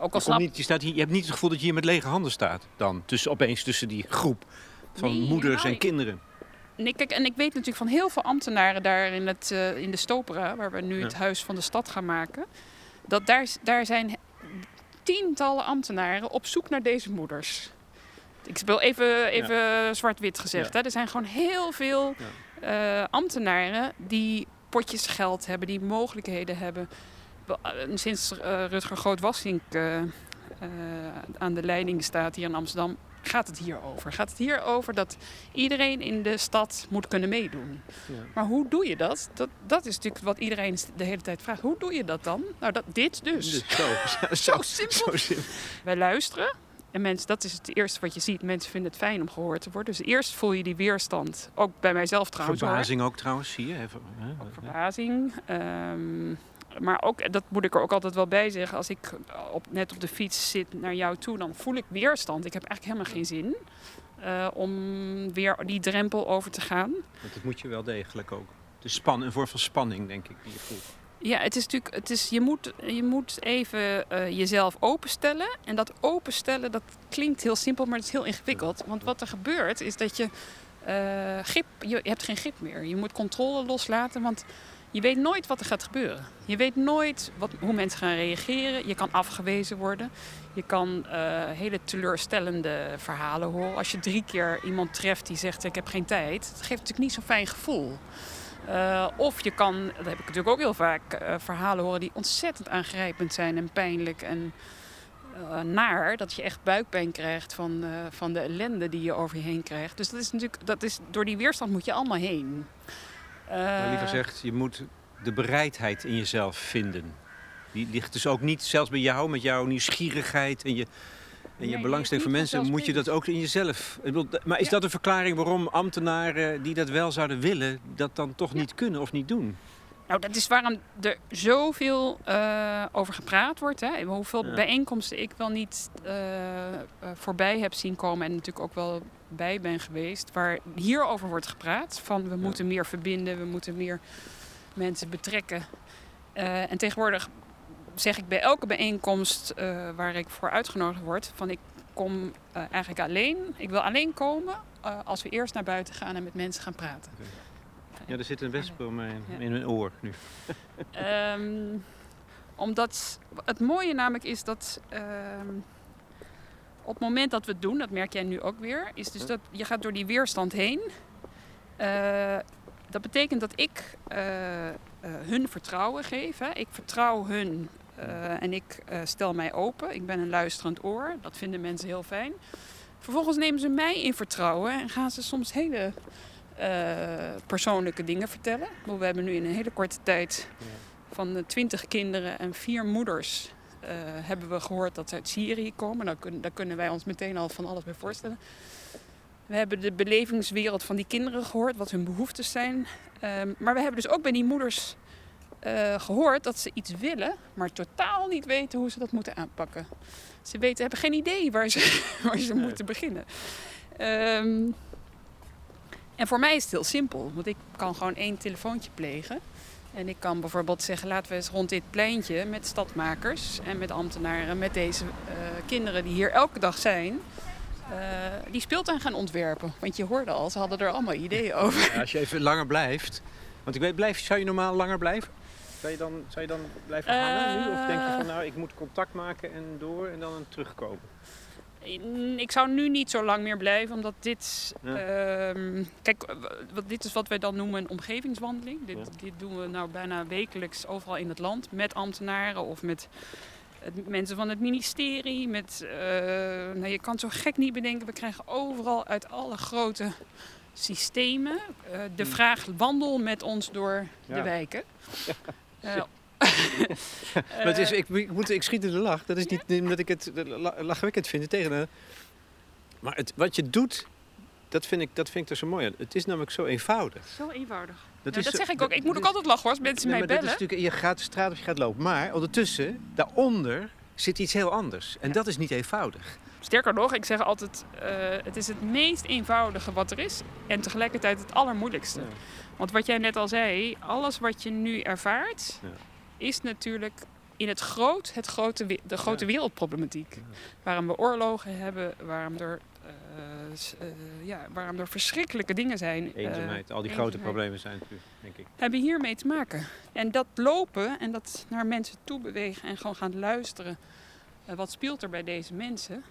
Ook al snap... niet, je, staat hier, je hebt niet het gevoel dat je hier met lege handen staat dan. Tussen, opeens tussen die groep van moeders en kinderen. Nee, kijk, en ik weet natuurlijk van heel veel ambtenaren daar in, het, uh, in de Stopera, waar we nu het huis van de stad gaan maken. Dat daar, daar zijn tientallen ambtenaren op zoek naar deze moeders. Ik speel even, even zwart-wit gezegd. Hè. Er zijn gewoon heel veel uh, ambtenaren die potjes geld hebben, die mogelijkheden hebben. Eh, sinds uh, Rutger Groot-Wassink aan de leiding staat hier in Amsterdam, gaat het hier over? Gaat het hier over dat iedereen in de stad moet kunnen meedoen? Ja. Maar hoe doe je dat? dat? Dat is natuurlijk wat iedereen de hele tijd vraagt. Hoe doe je dat dan? Nou, dat, dit dus. dus <laughs> zo, zo, zo, simpel. zo simpel. Wij luisteren. En mensen, dat is het eerste wat je ziet. Mensen vinden het fijn om gehoord te worden. Dus eerst voel je die weerstand. Ook bij mijzelf trouwens. Verbazing ook trouwens, zie je? Even, hè? verbazing. Um, maar ook, dat moet ik er ook altijd wel bij zeggen. Als ik op, net op de fiets zit naar jou toe, dan voel ik weerstand. Ik heb eigenlijk helemaal geen zin uh, om weer die drempel over te gaan. Want dat moet je wel degelijk ook. Het is span, een vorm van spanning, denk ik, die je voelt. Ja, het is natuurlijk, het is, je, moet, je moet even uh, jezelf openstellen. En dat openstellen, dat klinkt heel simpel, maar het is heel ingewikkeld. Want wat er gebeurt, is dat je uh, grip, je, je hebt geen grip meer. Je moet controle loslaten, want je weet nooit wat er gaat gebeuren. Je weet nooit wat, hoe mensen gaan reageren. Je kan afgewezen worden. Je kan uh, hele teleurstellende verhalen horen. Als je drie keer iemand treft die zegt: Ik heb geen tijd. Dat geeft natuurlijk niet zo'n fijn gevoel. Uh, of je kan, dat heb ik natuurlijk ook heel vaak, uh, verhalen horen die ontzettend aangrijpend zijn en pijnlijk en naar. Dat je echt buikpijn krijgt van, van de ellende die je over je heen krijgt. Dus dat is natuurlijk, dat is, door die weerstand moet je allemaal heen. Maar liever zegt, je moet de bereidheid in jezelf vinden. Die ligt dus ook niet, zelfs bij jou, met jouw nieuwsgierigheid en je, en je belangstelling voor mensen, moet je dat ook in jezelf. Maar is dat een verklaring waarom ambtenaren die dat wel zouden willen, dat dan toch niet kunnen of niet doen? Nou, dat is waarom er zoveel uh, over gepraat wordt. Hè. Hoeveel ja. bijeenkomsten ik wel niet uh, uh, voorbij heb zien komen en natuurlijk ook wel bij ben geweest, waar hierover wordt gepraat. Van we moeten meer verbinden, we moeten meer mensen betrekken. Uh, en tegenwoordig zeg ik bij elke bijeenkomst waar ik voor uitgenodigd word, van ik kom eigenlijk alleen. Ik wil alleen komen als we eerst naar buiten gaan en met mensen gaan praten. Okay. Ja, er zit een wesp in mijn, ja. in mijn oor nu. um, omdat het mooie namelijk is dat um, op het moment dat we het doen, dat merk jij nu ook weer, is dus dat je gaat door die weerstand heen. Uh, dat betekent dat ik uh, uh, hun vertrouwen geef. Hè. Ik vertrouw hun en ik stel mij open. Ik ben een luisterend oor. Dat vinden mensen heel fijn. Vervolgens nemen ze mij in vertrouwen en gaan ze soms hele persoonlijke dingen vertellen. We hebben nu in een hele korte tijd van twintig kinderen en vier moeders uh, hebben we gehoord dat ze uit Syrië komen. Daar kunnen, daar kunnen wij ons meteen al van alles bij voorstellen. We hebben de belevingswereld van die kinderen gehoord, wat hun behoeftes zijn. Um, maar we hebben dus ook bij die moeders uh, gehoord dat ze iets willen, maar totaal niet weten hoe ze dat moeten aanpakken. Ze weten, hebben geen idee waar ze, <laughs> waar ze moeten beginnen. Um, en voor mij is het heel simpel, want ik kan gewoon één telefoontje plegen. En ik kan bijvoorbeeld zeggen, laten we eens rond dit pleintje met stadmakers en met ambtenaren, met deze uh, kinderen die hier elke dag zijn, uh, die speeltuin gaan ontwerpen. Want je hoorde al, ze hadden er allemaal ideeën over. Ja, als je even langer blijft, want ik weet, blijf, zou je normaal langer blijven? Zou je dan, zou je dan blijven hangen uh, nu? Of denk je van nou, ik moet contact maken en door en dan terugkomen? Ik zou nu niet zo lang meer blijven, omdat dit. Ja. Uh, kijk, dit is wat wij dan noemen een omgevingswandeling. Dit, ja. dit, doen we nou bijna wekelijks overal in het land met ambtenaren of met het, mensen van het ministerie. Met, uh, nou, je kan het zo gek niet bedenken. We krijgen overal uit alle grote systemen uh, de hmm. vraag: wandel met ons door ja. de wijken. <laughs> Uh, <laughs> maar het is, ik, ik, moet, ik schiet in de lach. Dat is niet omdat ik het lachwekkend vind tegen. Maar het, wat je doet, dat, vind ik, dat vind ik er zo mooi aan. Het is namelijk zo eenvoudig. Zo eenvoudig. Dat, Ja, is dat zo- zeg ik ook. Ik moet ook altijd lachen hoor, als mensen Nee, mij dat bellen. is natuurlijk, je gaat de straat of je gaat lopen. Maar ondertussen, daaronder, zit iets heel anders. En dat is niet eenvoudig. Sterker nog, ik zeg altijd, eh, het is het meest eenvoudige wat er is. En tegelijkertijd het allermoeilijkste. Ja. Want wat jij net al zei, alles wat je nu ervaart, Ja. Is natuurlijk in het groot, het grote, de grote wereldproblematiek. Waarom we oorlogen hebben, waarom er, eh, eh, ja, waarom er verschrikkelijke dingen zijn. eh, Eenzaamheid, al die grote eenzaamheid. problemen zijn natuurlijk, denk ik. hebben hiermee te maken. En dat lopen en dat naar mensen toe bewegen en gewoon gaan luisteren. wat speelt er bij deze mensen?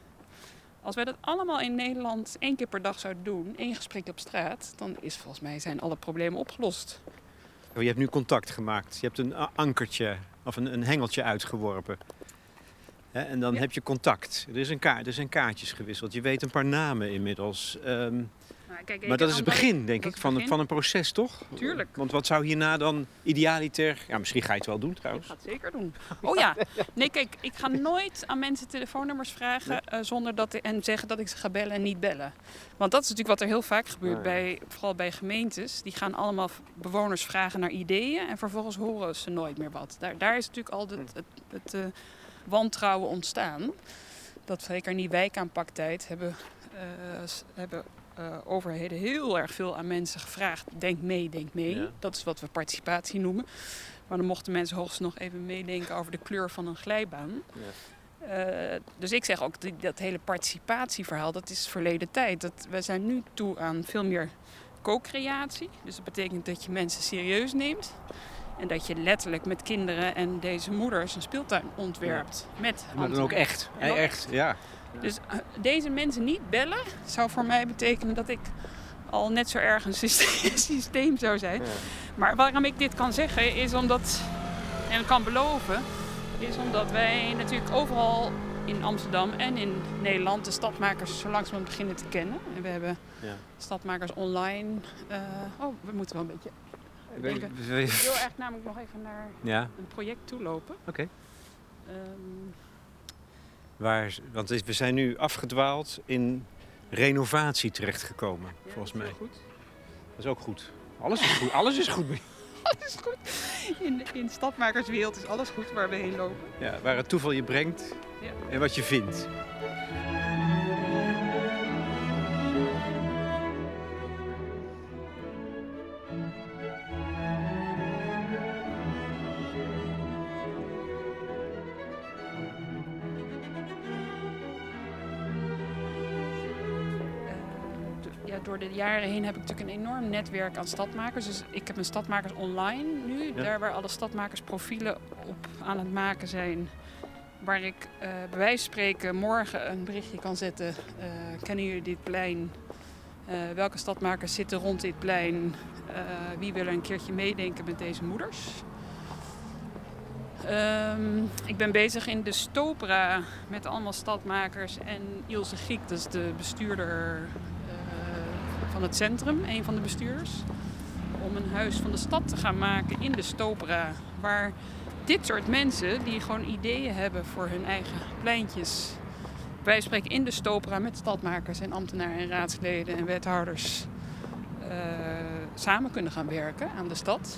Als wij dat allemaal in Nederland één keer per dag zouden doen, één gesprek op straat, dan is volgens mij zijn alle problemen opgelost. Oh, je hebt nu contact gemaakt. Je hebt een ankertje of een, een hengeltje uitgeworpen. En dan Ja. heb je contact. Er, is een kaart, er zijn kaartjes gewisseld. Je weet een paar namen inmiddels. Ehm, Nou, kijk, maar ik- dat is het ik- begin, denk ik, van, van een proces, toch? Tuurlijk. Want wat zou hierna dan idealiter... Ja, misschien ga je het wel doen Ik trouwens. ga het zeker doen. Oh ja. <laughs> Nee, kijk, ik ga nooit aan mensen telefoonnummers vragen eh, zonder dat en zeggen dat ik ze ga bellen en niet bellen. Want dat is natuurlijk wat er heel vaak gebeurt, Ah, ja. bij, vooral bij gemeentes. Die gaan allemaal bewoners vragen naar ideeën en vervolgens horen ze nooit meer wat. Daar, daar is natuurlijk al het, het, het eh, wantrouwen ontstaan. Dat zeker in die wijkaanpaktijd hebben, eh, s- hebben eh, overheden heel erg veel aan mensen gevraagd. Denk mee, denk mee. Ja. Dat is wat we participatie noemen. Maar dan mochten mensen hoogstens nog even meedenken over de kleur van een glijbaan. Eh, dus ik zeg ook, die- dat hele participatieverhaal, dat is verleden tijd. Dat, we zijn nu toe aan veel meer co-creatie. Dus dat betekent dat je mensen serieus neemt. En dat je letterlijk met kinderen en deze moeders een speeltuin ontwerpt. Met Maar dan ook echt. En ook echt, ja. Dus eh, deze mensen niet bellen zou voor mij betekenen dat ik al net zo erg een systeem, <laughs> systeem zou zijn. Ja. Maar waarom ik dit kan zeggen is omdat, en kan beloven, is omdat wij natuurlijk overal in Amsterdam en in Nederland de stadmakers zo langzamerhand beginnen te kennen. En we hebben Ja. stadmakers online. eh, oh, we moeten wel een beetje. denken. Ik wil echt namelijk nog even naar Ja, een project toe lopen. oké. Ehm, Waar, want we zijn nu afgedwaald in renovatie terechtgekomen, ja, volgens dat is mij. goed. Dat is ook goed. Alles is goed. Alles is goed. <laughs> Alles is goed. In, in stadmakerswereld is alles goed waar we heen lopen. Ja, waar het toeval je brengt Ja. en wat je vindt. Door de jaren heen heb ik natuurlijk een enorm netwerk aan stadmakers. Dus ik heb een stadmakers online nu, Ja. daar waar alle stadmakers profielen op aan het maken zijn. Waar ik eh, bij wijze van spreken morgen een berichtje kan zetten. eh, kennen jullie dit plein? Eh, welke stadmakers zitten rond dit plein? Wie wil er een keertje meedenken met deze moeders? Ehm, ik ben bezig in de Stopra met allemaal stadmakers en Ilse Giek, dat is de bestuurder van het centrum, een van de bestuurders. Om een huis van de stad te gaan maken in de Stopra. Waar dit soort mensen die gewoon ideeën hebben voor hun eigen pleintjes. Wij spreken in de Stopra met stadmakers en ambtenaren en raadsleden en wethouders. eh, samen kunnen gaan werken aan de stad.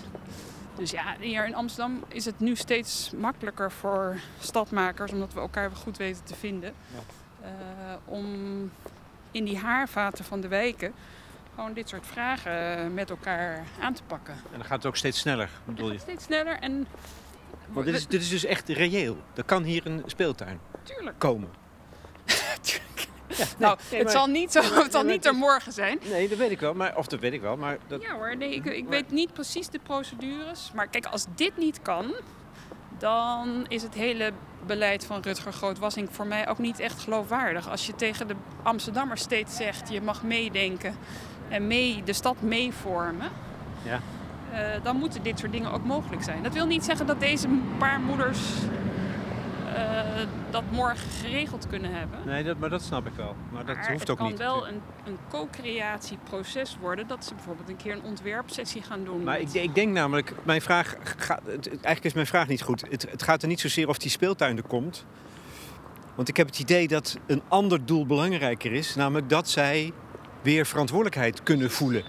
Dus ja, hier in Amsterdam is het nu steeds makkelijker voor stadmakers, omdat we elkaar goed weten te vinden, eh, om in die haarvaten van de wijken gewoon dit soort vragen met elkaar aan te pakken. En dan gaat het ook steeds sneller, bedoel je? Het steeds sneller en Want dit is, dit is dus echt reëel. Er kan hier een speeltuin tuurlijk. komen. <laughs> nou, nee, het maar- zal niet, zo, het zal nee, niet er morgen zijn. Nee, dat weet ik wel. Maar, of dat weet ik wel, maar dat... Ja hoor, nee, ik, ik weet niet precies de procedures. Maar kijk, als dit niet kan, dan is het hele beleid van Rutger Groot-Wassink voor mij ook niet echt geloofwaardig. Als je tegen de Amsterdammers steeds zegt, je mag meedenken en mee, de stad meevormen. Ja. eh, dan moeten dit soort dingen ook mogelijk zijn. Dat wil niet zeggen dat deze paar moeders eh, dat morgen geregeld kunnen hebben. Nee, dat, maar dat snap ik wel. Maar dat Maar hoeft het ook kan niet. wel een, een co-creatieproces worden. Dat ze bijvoorbeeld een keer een ontwerpsessie gaan doen. Maar met- ik, ik denk namelijk, mijn vraag gaat, het, het- eigenlijk is mijn vraag niet goed. Het, het gaat er niet zozeer of die speeltuin er komt. Want ik heb het idee dat een ander doel belangrijker is. Namelijk dat zij weer verantwoordelijkheid kunnen voelen.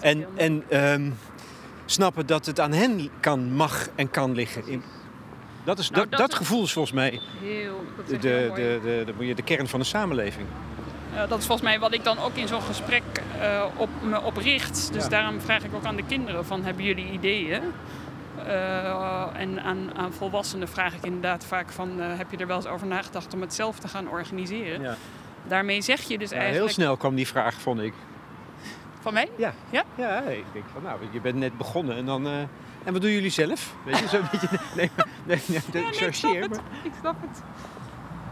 En, en ehm, snappen dat het aan hen kan, mag en kan liggen. In- dat, is, Nou, dat, dat gevoel is volgens mij Heel, de, de, de, de, de, kern van de samenleving. Dat is volgens mij wat ik dan ook in zo'n gesprek eh, op me opricht. Dus Ja. daarom vraag ik ook aan de kinderen van hebben jullie ideeën? Eh, en aan, aan volwassenen vraag ik inderdaad vaak van eh, heb je er wel eens over nagedacht om het zelf te gaan organiseren? Ja. Daarmee zeg je dus eigenlijk... heel snel kwam die vraag, vond ik. Van mij? Ja. Ja? Ja, ik denk van nou, je bent net begonnen en dan... eh, en wat doen jullie zelf? Weet je, zo'n <laughs> beetje... Nee, nee, nee, nee, Ja, nee, ik snap het. maar- Ik snap het.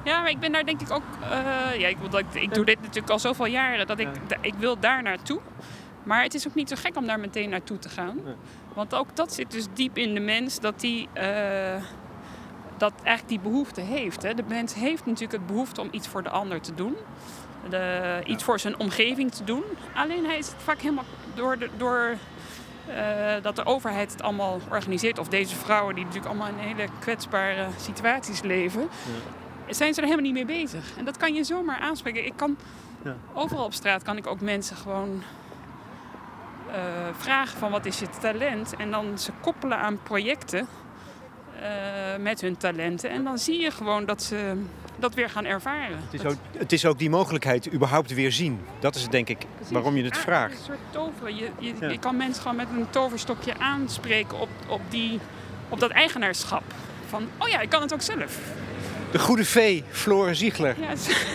Ja, maar ik ben daar denk ik ook... eh, ja, ik, bedoel, ik, ik doe dit natuurlijk al zoveel jaren dat ik, ik wil daar naartoe. Maar het is ook niet zo gek om daar meteen naartoe te gaan. Want ook dat zit dus diep in de mens, dat die... eh, dat eigenlijk die behoefte heeft. Hè. De mens heeft natuurlijk het behoefte om iets voor de ander te doen. De, iets voor zijn omgeving te doen. Alleen hij is het vaak helemaal door, de, door eh, dat de overheid het allemaal organiseert. Of deze vrouwen die natuurlijk allemaal in hele kwetsbare situaties leven. Zijn ze er helemaal niet mee bezig. En dat kan je zomaar aanspreken. Ik kan Ja. overal op straat kan ik ook mensen gewoon eh, vragen van wat is je talent. En dan ze koppelen aan projecten met hun talenten. En dan zie je gewoon dat ze dat weer gaan ervaren. Het is, ook, het is ook die mogelijkheid überhaupt weer zien. Dat is het, denk ik Precies. waarom je het vraagt. Een soort toveren. Je, je, Ja. je kan mensen gewoon met een toverstokje aanspreken op, op, die, op dat eigenaarschap. Van, oh ja, ik kan het ook zelf. De goede vee, Flore Ziegler. Ja, het- <laughs>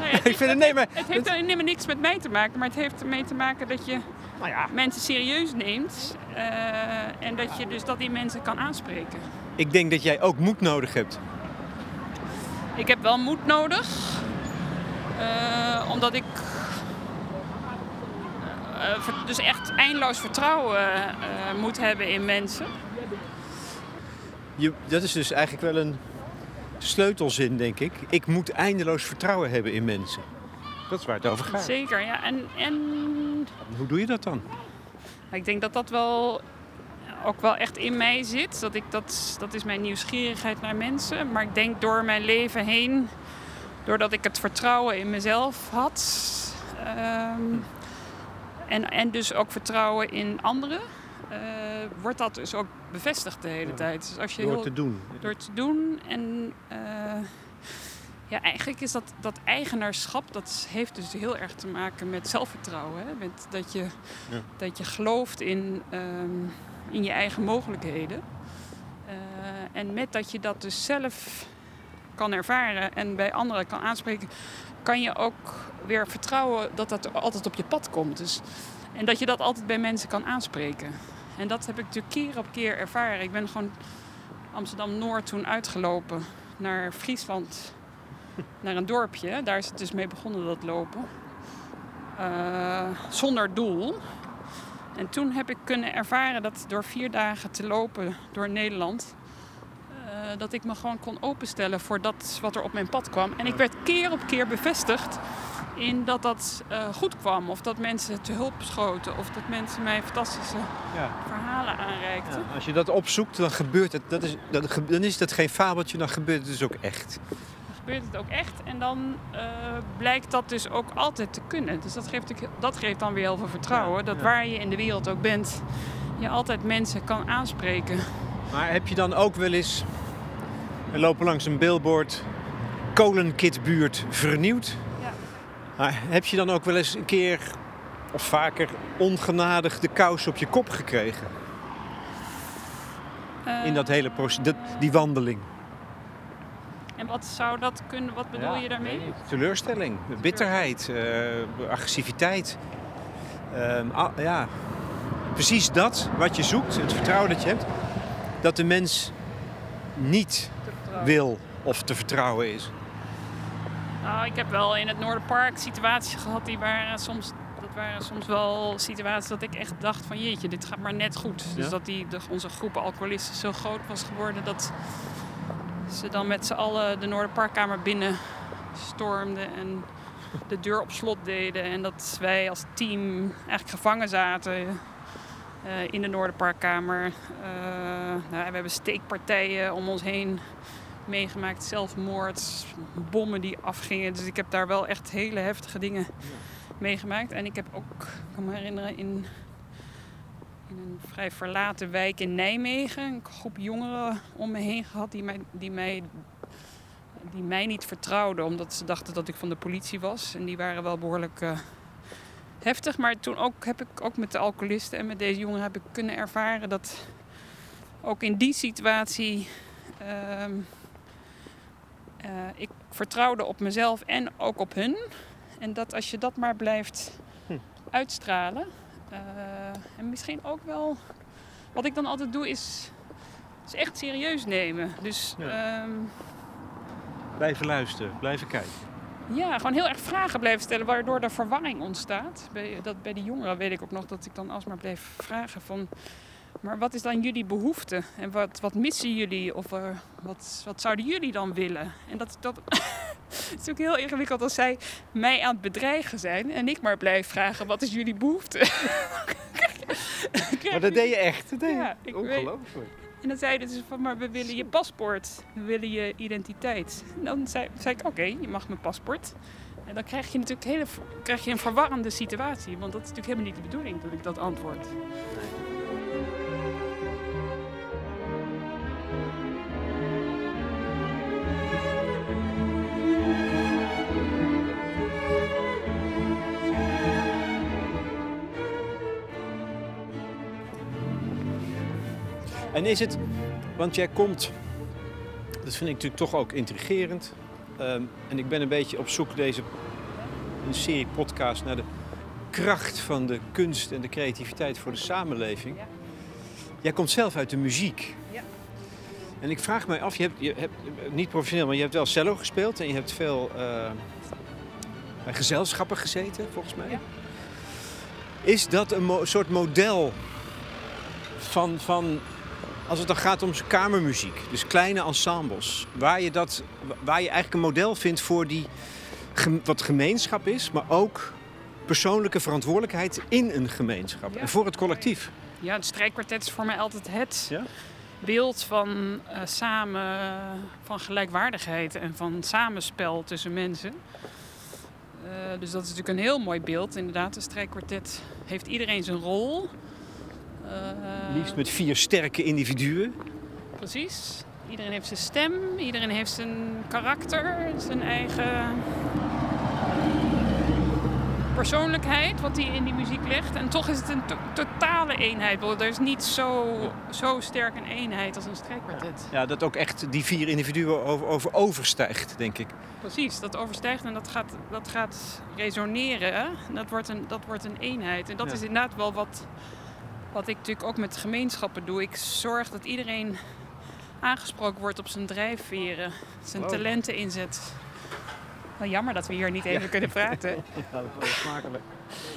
Nou <laughs> Ik vind het, nee, maar... Het heeft helemaal niks met mij te maken, maar het heeft ermee te maken dat je Nou ja, mensen serieus neemt. eh, en dat je dus dat die mensen kan aanspreken. ik denk dat jij ook moed nodig hebt. Ik heb wel moed nodig. eh, omdat ik eh, dus echt eindeloos vertrouwen moet hebben in mensen. Je, dat is dus eigenlijk wel een sleutelzin, denk ik. Ik moet eindeloos vertrouwen hebben in mensen. Dat is waar het over gaat. Zeker, ja. En, en Hoe doe je dat dan? ik denk dat dat wel ook wel echt in mij zit. Dat, ik dat, dat is mijn nieuwsgierigheid naar mensen. Maar ik denk door mijn leven heen, doordat ik het vertrouwen in mezelf had. ehm, en, en dus ook vertrouwen in anderen. eh, wordt dat dus ook bevestigd de hele tijd. Dus als je Door heel, te doen. door te doen. En eh, ja, eigenlijk is dat, dat eigenaarschap, dat heeft dus heel erg te maken met zelfvertrouwen. Hè? Met dat, je, Ja. dat je gelooft in, ehm, in je eigen mogelijkheden. Eh, en met dat je dat dus zelf kan ervaren en bij anderen kan aanspreken, kan je ook weer vertrouwen dat dat altijd op je pad komt. Dus, en dat je dat altijd bij mensen kan aanspreken. En dat heb ik natuurlijk keer op keer ervaren. Ik ben gewoon Amsterdam-Noord toen uitgelopen naar Friesland, naar een dorpje. Daar is het dus mee begonnen, dat lopen. Eh, zonder doel. En toen heb ik kunnen ervaren dat door vier dagen te lopen door Nederland... eh, dat ik me gewoon kon openstellen voor dat wat er op mijn pad kwam. En ik werd keer op keer bevestigd in dat dat eh, goed kwam. Of dat mensen te hulp schoten. Of dat mensen mij fantastische Ja. verhalen aanreikten. Ja, als je dat opzoekt, dan gebeurt het. Dat is, dat, dan is dat geen fabeltje, dan gebeurt het dus ook echt. Gebeurt het ook echt. En dan eh, blijkt dat dus ook altijd te kunnen. Dus dat geeft, dat geeft dan weer heel veel vertrouwen. Dat waar je in de wereld ook bent, je altijd mensen kan aanspreken. Maar heb je dan ook wel eens... We lopen langs een billboard... Kolenkitbuurt vernieuwd. Ja. Maar heb je dan ook wel eens een keer... Of vaker ongenadig de kous op je kop gekregen? Eh, In dat hele proces, die wandeling. En wat zou dat kunnen, wat bedoel je daarmee? Teleurstelling, bitterheid, eh, agressiviteit. Ehm, ah, ja, precies dat wat je zoekt, het vertrouwen dat je hebt, dat de mens niet wil of te vertrouwen is. Nou, ik heb wel in het Noorderpark situaties gehad die waren soms. Dat waren soms wel situaties dat ik echt dacht van jeetje, dit gaat maar net goed. Dus Ja? dat die, de, onze groep alcoholisten zo groot was geworden dat ze dan met z'n allen de Noorderparkkamer binnen stormden en de deur op slot deden. En dat wij als team eigenlijk gevangen zaten eh, in de Noorderparkkamer. Eh, nou, we hebben steekpartijen om ons heen meegemaakt. Zelfmoord, bommen die afgingen. Dus ik heb daar wel echt hele heftige dingen meegemaakt. En ik heb ook, ik kan me herinneren, in, in een vrij verlaten wijk in Nijmegen... een groep jongeren om me heen gehad die mij, die mij, die mij niet vertrouwden... omdat ze dachten dat ik van de politie was. En die waren wel behoorlijk... eh, heftig. Maar toen ook, heb ik ook met de alcoholisten en met deze jongeren heb ik kunnen ervaren dat ook in die situatie ehm, eh, ik vertrouwde op mezelf en ook op hun. En dat als je dat maar blijft Hm. uitstralen. Eh, en misschien ook wel. Wat ik dan altijd doe is, is echt serieus nemen. Dus ehm, Blijven luisteren, blijven kijken. ja, gewoon heel erg vragen blijven stellen, waardoor er verwarring ontstaat. Bij, dat, bij die jongeren weet ik ook nog dat ik dan alsmaar bleef vragen van... Maar wat is dan jullie behoefte? En wat, wat missen jullie? Of eh, wat, wat zouden jullie dan willen? En dat, dat <laughs> is ook heel ingewikkeld als zij mij aan het bedreigen zijn... en ik maar blijf vragen, wat is jullie behoefte? <laughs> Maar dat deed je echt. Dat deed je. Ja, weet, Ongelooflijk. en dan zeiden ze van, maar we willen je paspoort. We willen je identiteit. En dan zei, zei ik, oké, je mag mijn paspoort. En dan krijg je natuurlijk hele, krijg je een verwarrende situatie. Want dat is natuurlijk helemaal niet de bedoeling dat ik dat antwoord. En is het, want jij komt, dat vind ik natuurlijk toch ook intrigerend. Ehm, en ik ben een beetje op zoek deze een serie podcast naar de kracht van de kunst en de creativiteit voor de samenleving. Ja. Jij komt zelf uit de muziek. Ja. En ik vraag mij af, je hebt, je hebt niet professioneel, maar je hebt wel cello gespeeld en je hebt veel eh, bij gezelschappen gezeten, volgens mij. Ja. Is dat een mo- soort model van, van, als het dan gaat om kamermuziek, dus kleine ensembles, waar je, dat, waar je eigenlijk een model vindt voor die, wat gemeenschap is, maar ook persoonlijke verantwoordelijkheid in een gemeenschap Ja. en voor het collectief. Ja, het strijkkwartet is voor mij altijd het Ja? beeld van eh, samen, van gelijkwaardigheid en van samenspel tussen mensen. Eh, dus dat is natuurlijk een heel mooi beeld. Inderdaad, een strijkkwartet heeft iedereen zijn rol. Eh, Liefst met vier sterke individuen. Precies. Iedereen heeft zijn stem, iedereen heeft zijn karakter, zijn eigen persoonlijkheid, wat hij in die muziek legt. En toch is het een to- totale eenheid. Want Er is niet zo, zo sterk een eenheid als een strijkkwartet. Ja, dat ook echt die vier individuen over, over overstijgt, denk ik. Precies, dat overstijgt en dat gaat, dat gaat resoneren. Dat wordt, een, dat wordt een eenheid. En dat Ja. is inderdaad wel wat, wat ik natuurlijk ook met gemeenschappen doe. Ik zorg dat iedereen aangesproken wordt op zijn drijfveren, zijn talenten inzet. Wel jammer dat we hier niet even kunnen praten. <laughs> Ja, dat is wel smakelijk.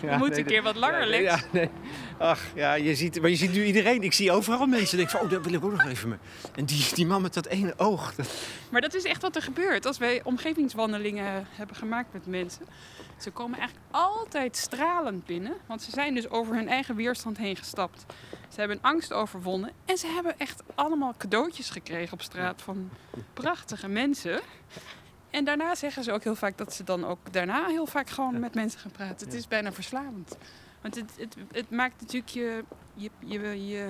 We moeten een keer wat langer, Lex. Ja, nee. Ach, ja, je ziet, maar je ziet nu iedereen. Ik zie overal mensen. Ik denk van, oh, daar wil ik ook nog even mee. En die, die man met dat ene oog. dat- Maar dat is echt wat er gebeurt. Als wij omgevingswandelingen hebben gemaakt met mensen. Ze komen eigenlijk altijd stralend binnen. Want ze zijn dus over hun eigen weerstand heen gestapt. Ze hebben angst overwonnen. En ze hebben echt allemaal cadeautjes gekregen op straat van prachtige mensen. En daarna zeggen ze ook heel vaak dat ze dan ook daarna heel vaak gewoon met mensen gaan praten. Het is bijna verslavend. Want het, het, het maakt natuurlijk je, je, je, je,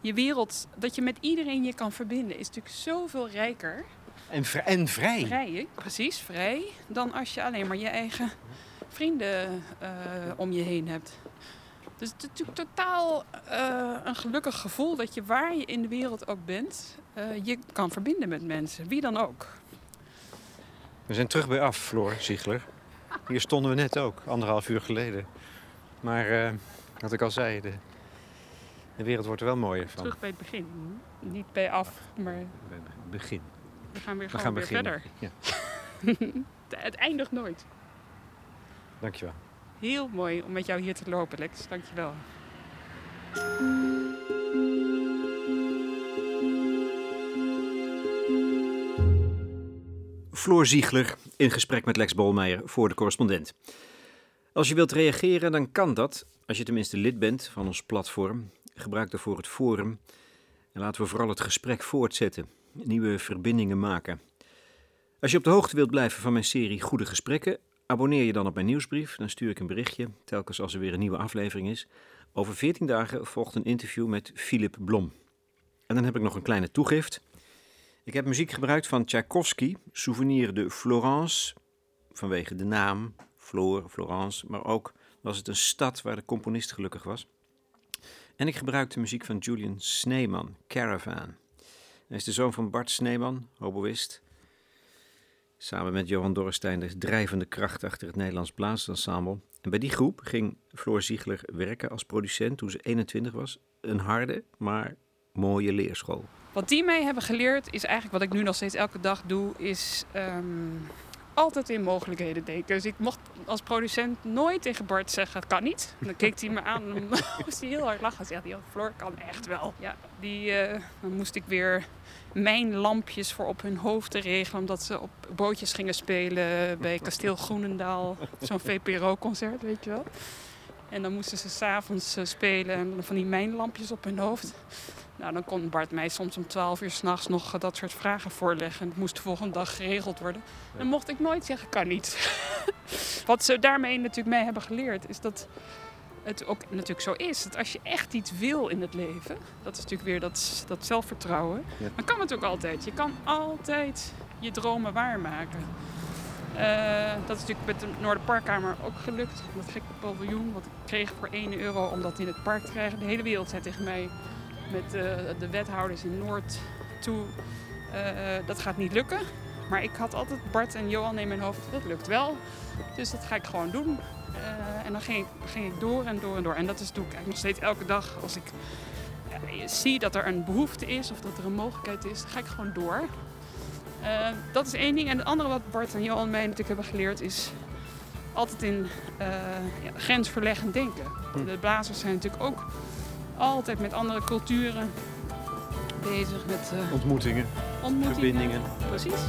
je wereld, dat je met iedereen je kan verbinden, is natuurlijk zoveel rijker. En, vri- en vrij. Vrij, precies, vrij. Dan als je alleen maar je eigen vrienden eh, om je heen hebt. Dus het is natuurlijk totaal eh, een gelukkig gevoel dat je waar je in de wereld ook bent, eh, je kan verbinden met mensen. Wie dan ook. We zijn terug bij af, Floor Ziegler. Hier stonden we net ook, anderhalf uur geleden. Maar, eh, wat ik al zei, de, de wereld wordt er wel mooier van. Terug bij het begin. Niet bij af, maar Bij het begin. We gaan weer, We gaan weer verder. Ja, <laughs> het eindigt nooit. dankjewel. Heel mooi om met jou hier te lopen, Lex. Dankjewel. Floor Ziegler in gesprek met Lex Bolmeijer voor de correspondent. Als je wilt reageren, dan kan dat, als je tenminste lid bent van ons platform. Gebruik daarvoor het forum en laten we vooral het gesprek voortzetten. Nieuwe verbindingen maken. Als je op de hoogte wilt blijven van mijn serie Goede Gesprekken, abonneer je dan op mijn nieuwsbrief. Dan stuur ik een berichtje, telkens als er weer een nieuwe aflevering is. Over 14 dagen volgt een interview met Philip Blom. En dan heb ik nog een kleine toegift. Ik heb muziek gebruikt van Tchaikovsky, Souvenir de Florence, vanwege de naam, Flore, Florence, maar ook was het een stad waar de componist gelukkig was. En ik gebruikte muziek van Julian Sneeman, Caravan. Hij is de zoon van Bart Sneeman, hoboïst. Samen met Johan Dorrestein de drijvende kracht achter het Nederlands Blaasensemble. En bij die groep ging Floor Ziegler werken als producent toen ze 21 was. Een harde, maar mooie leerschool. Wat die mij hebben geleerd is eigenlijk wat ik nu nog steeds elke dag doe, is ehm, altijd in mogelijkheden denken. Dus ik mocht als producent nooit tegen Bart zeggen, het kan niet. En dan keek hij me aan en <laughs> moest hij heel hard lachen. Zegt hij, oh, Floor kan echt wel. Ja, die, eh, dan moest ik weer mijn lampjes voor op hun hoofd te regelen. Omdat ze op bootjes gingen spelen bij <laughs> Kasteel Groenendaal. Zo'n VPRO-concert, weet je wel. En dan moesten ze s'avonds uh, spelen en van die mijnlampjes op hun hoofd. Nou, dan kon Bart mij soms om 12 uur s'nachts nog dat soort vragen voorleggen. En het moest de volgende dag geregeld worden. Dan mocht ik nooit zeggen, kan niet. <laughs> Wat ze daarmee natuurlijk mij hebben geleerd, is dat het ook natuurlijk zo is. Dat als je echt iets wil in het leven, dat is natuurlijk weer dat, dat zelfvertrouwen. Ja. Dan kan het ook altijd. Je kan altijd je dromen waarmaken. Uh, dat is natuurlijk met de Noorderparkkamer ook gelukt. Dat gekke paviljoen wat ik kreeg voor 1 euro om dat in het park te krijgen. De hele wereld zei tegen mij met uh, de wethouders in Noord toe, uh, dat gaat niet lukken. Maar ik had altijd Bart en Johan in mijn hoofd, dat lukt wel. Dus dat ga ik gewoon doen. en dan ging ik, ik door en door en door. En dat is, doe ik eigenlijk nog steeds elke dag. Als ik zie dat er een behoefte is of dat er een mogelijkheid is, ga ik gewoon door. Uh, dat is één ding. En het andere wat Bart en Johan mij natuurlijk hebben geleerd is altijd in uh, ja, grensverleggend denken. Hm. De blazers zijn natuurlijk ook altijd met andere culturen bezig. Met uh, ontmoetingen, ontmoetingen, verbindingen. Precies.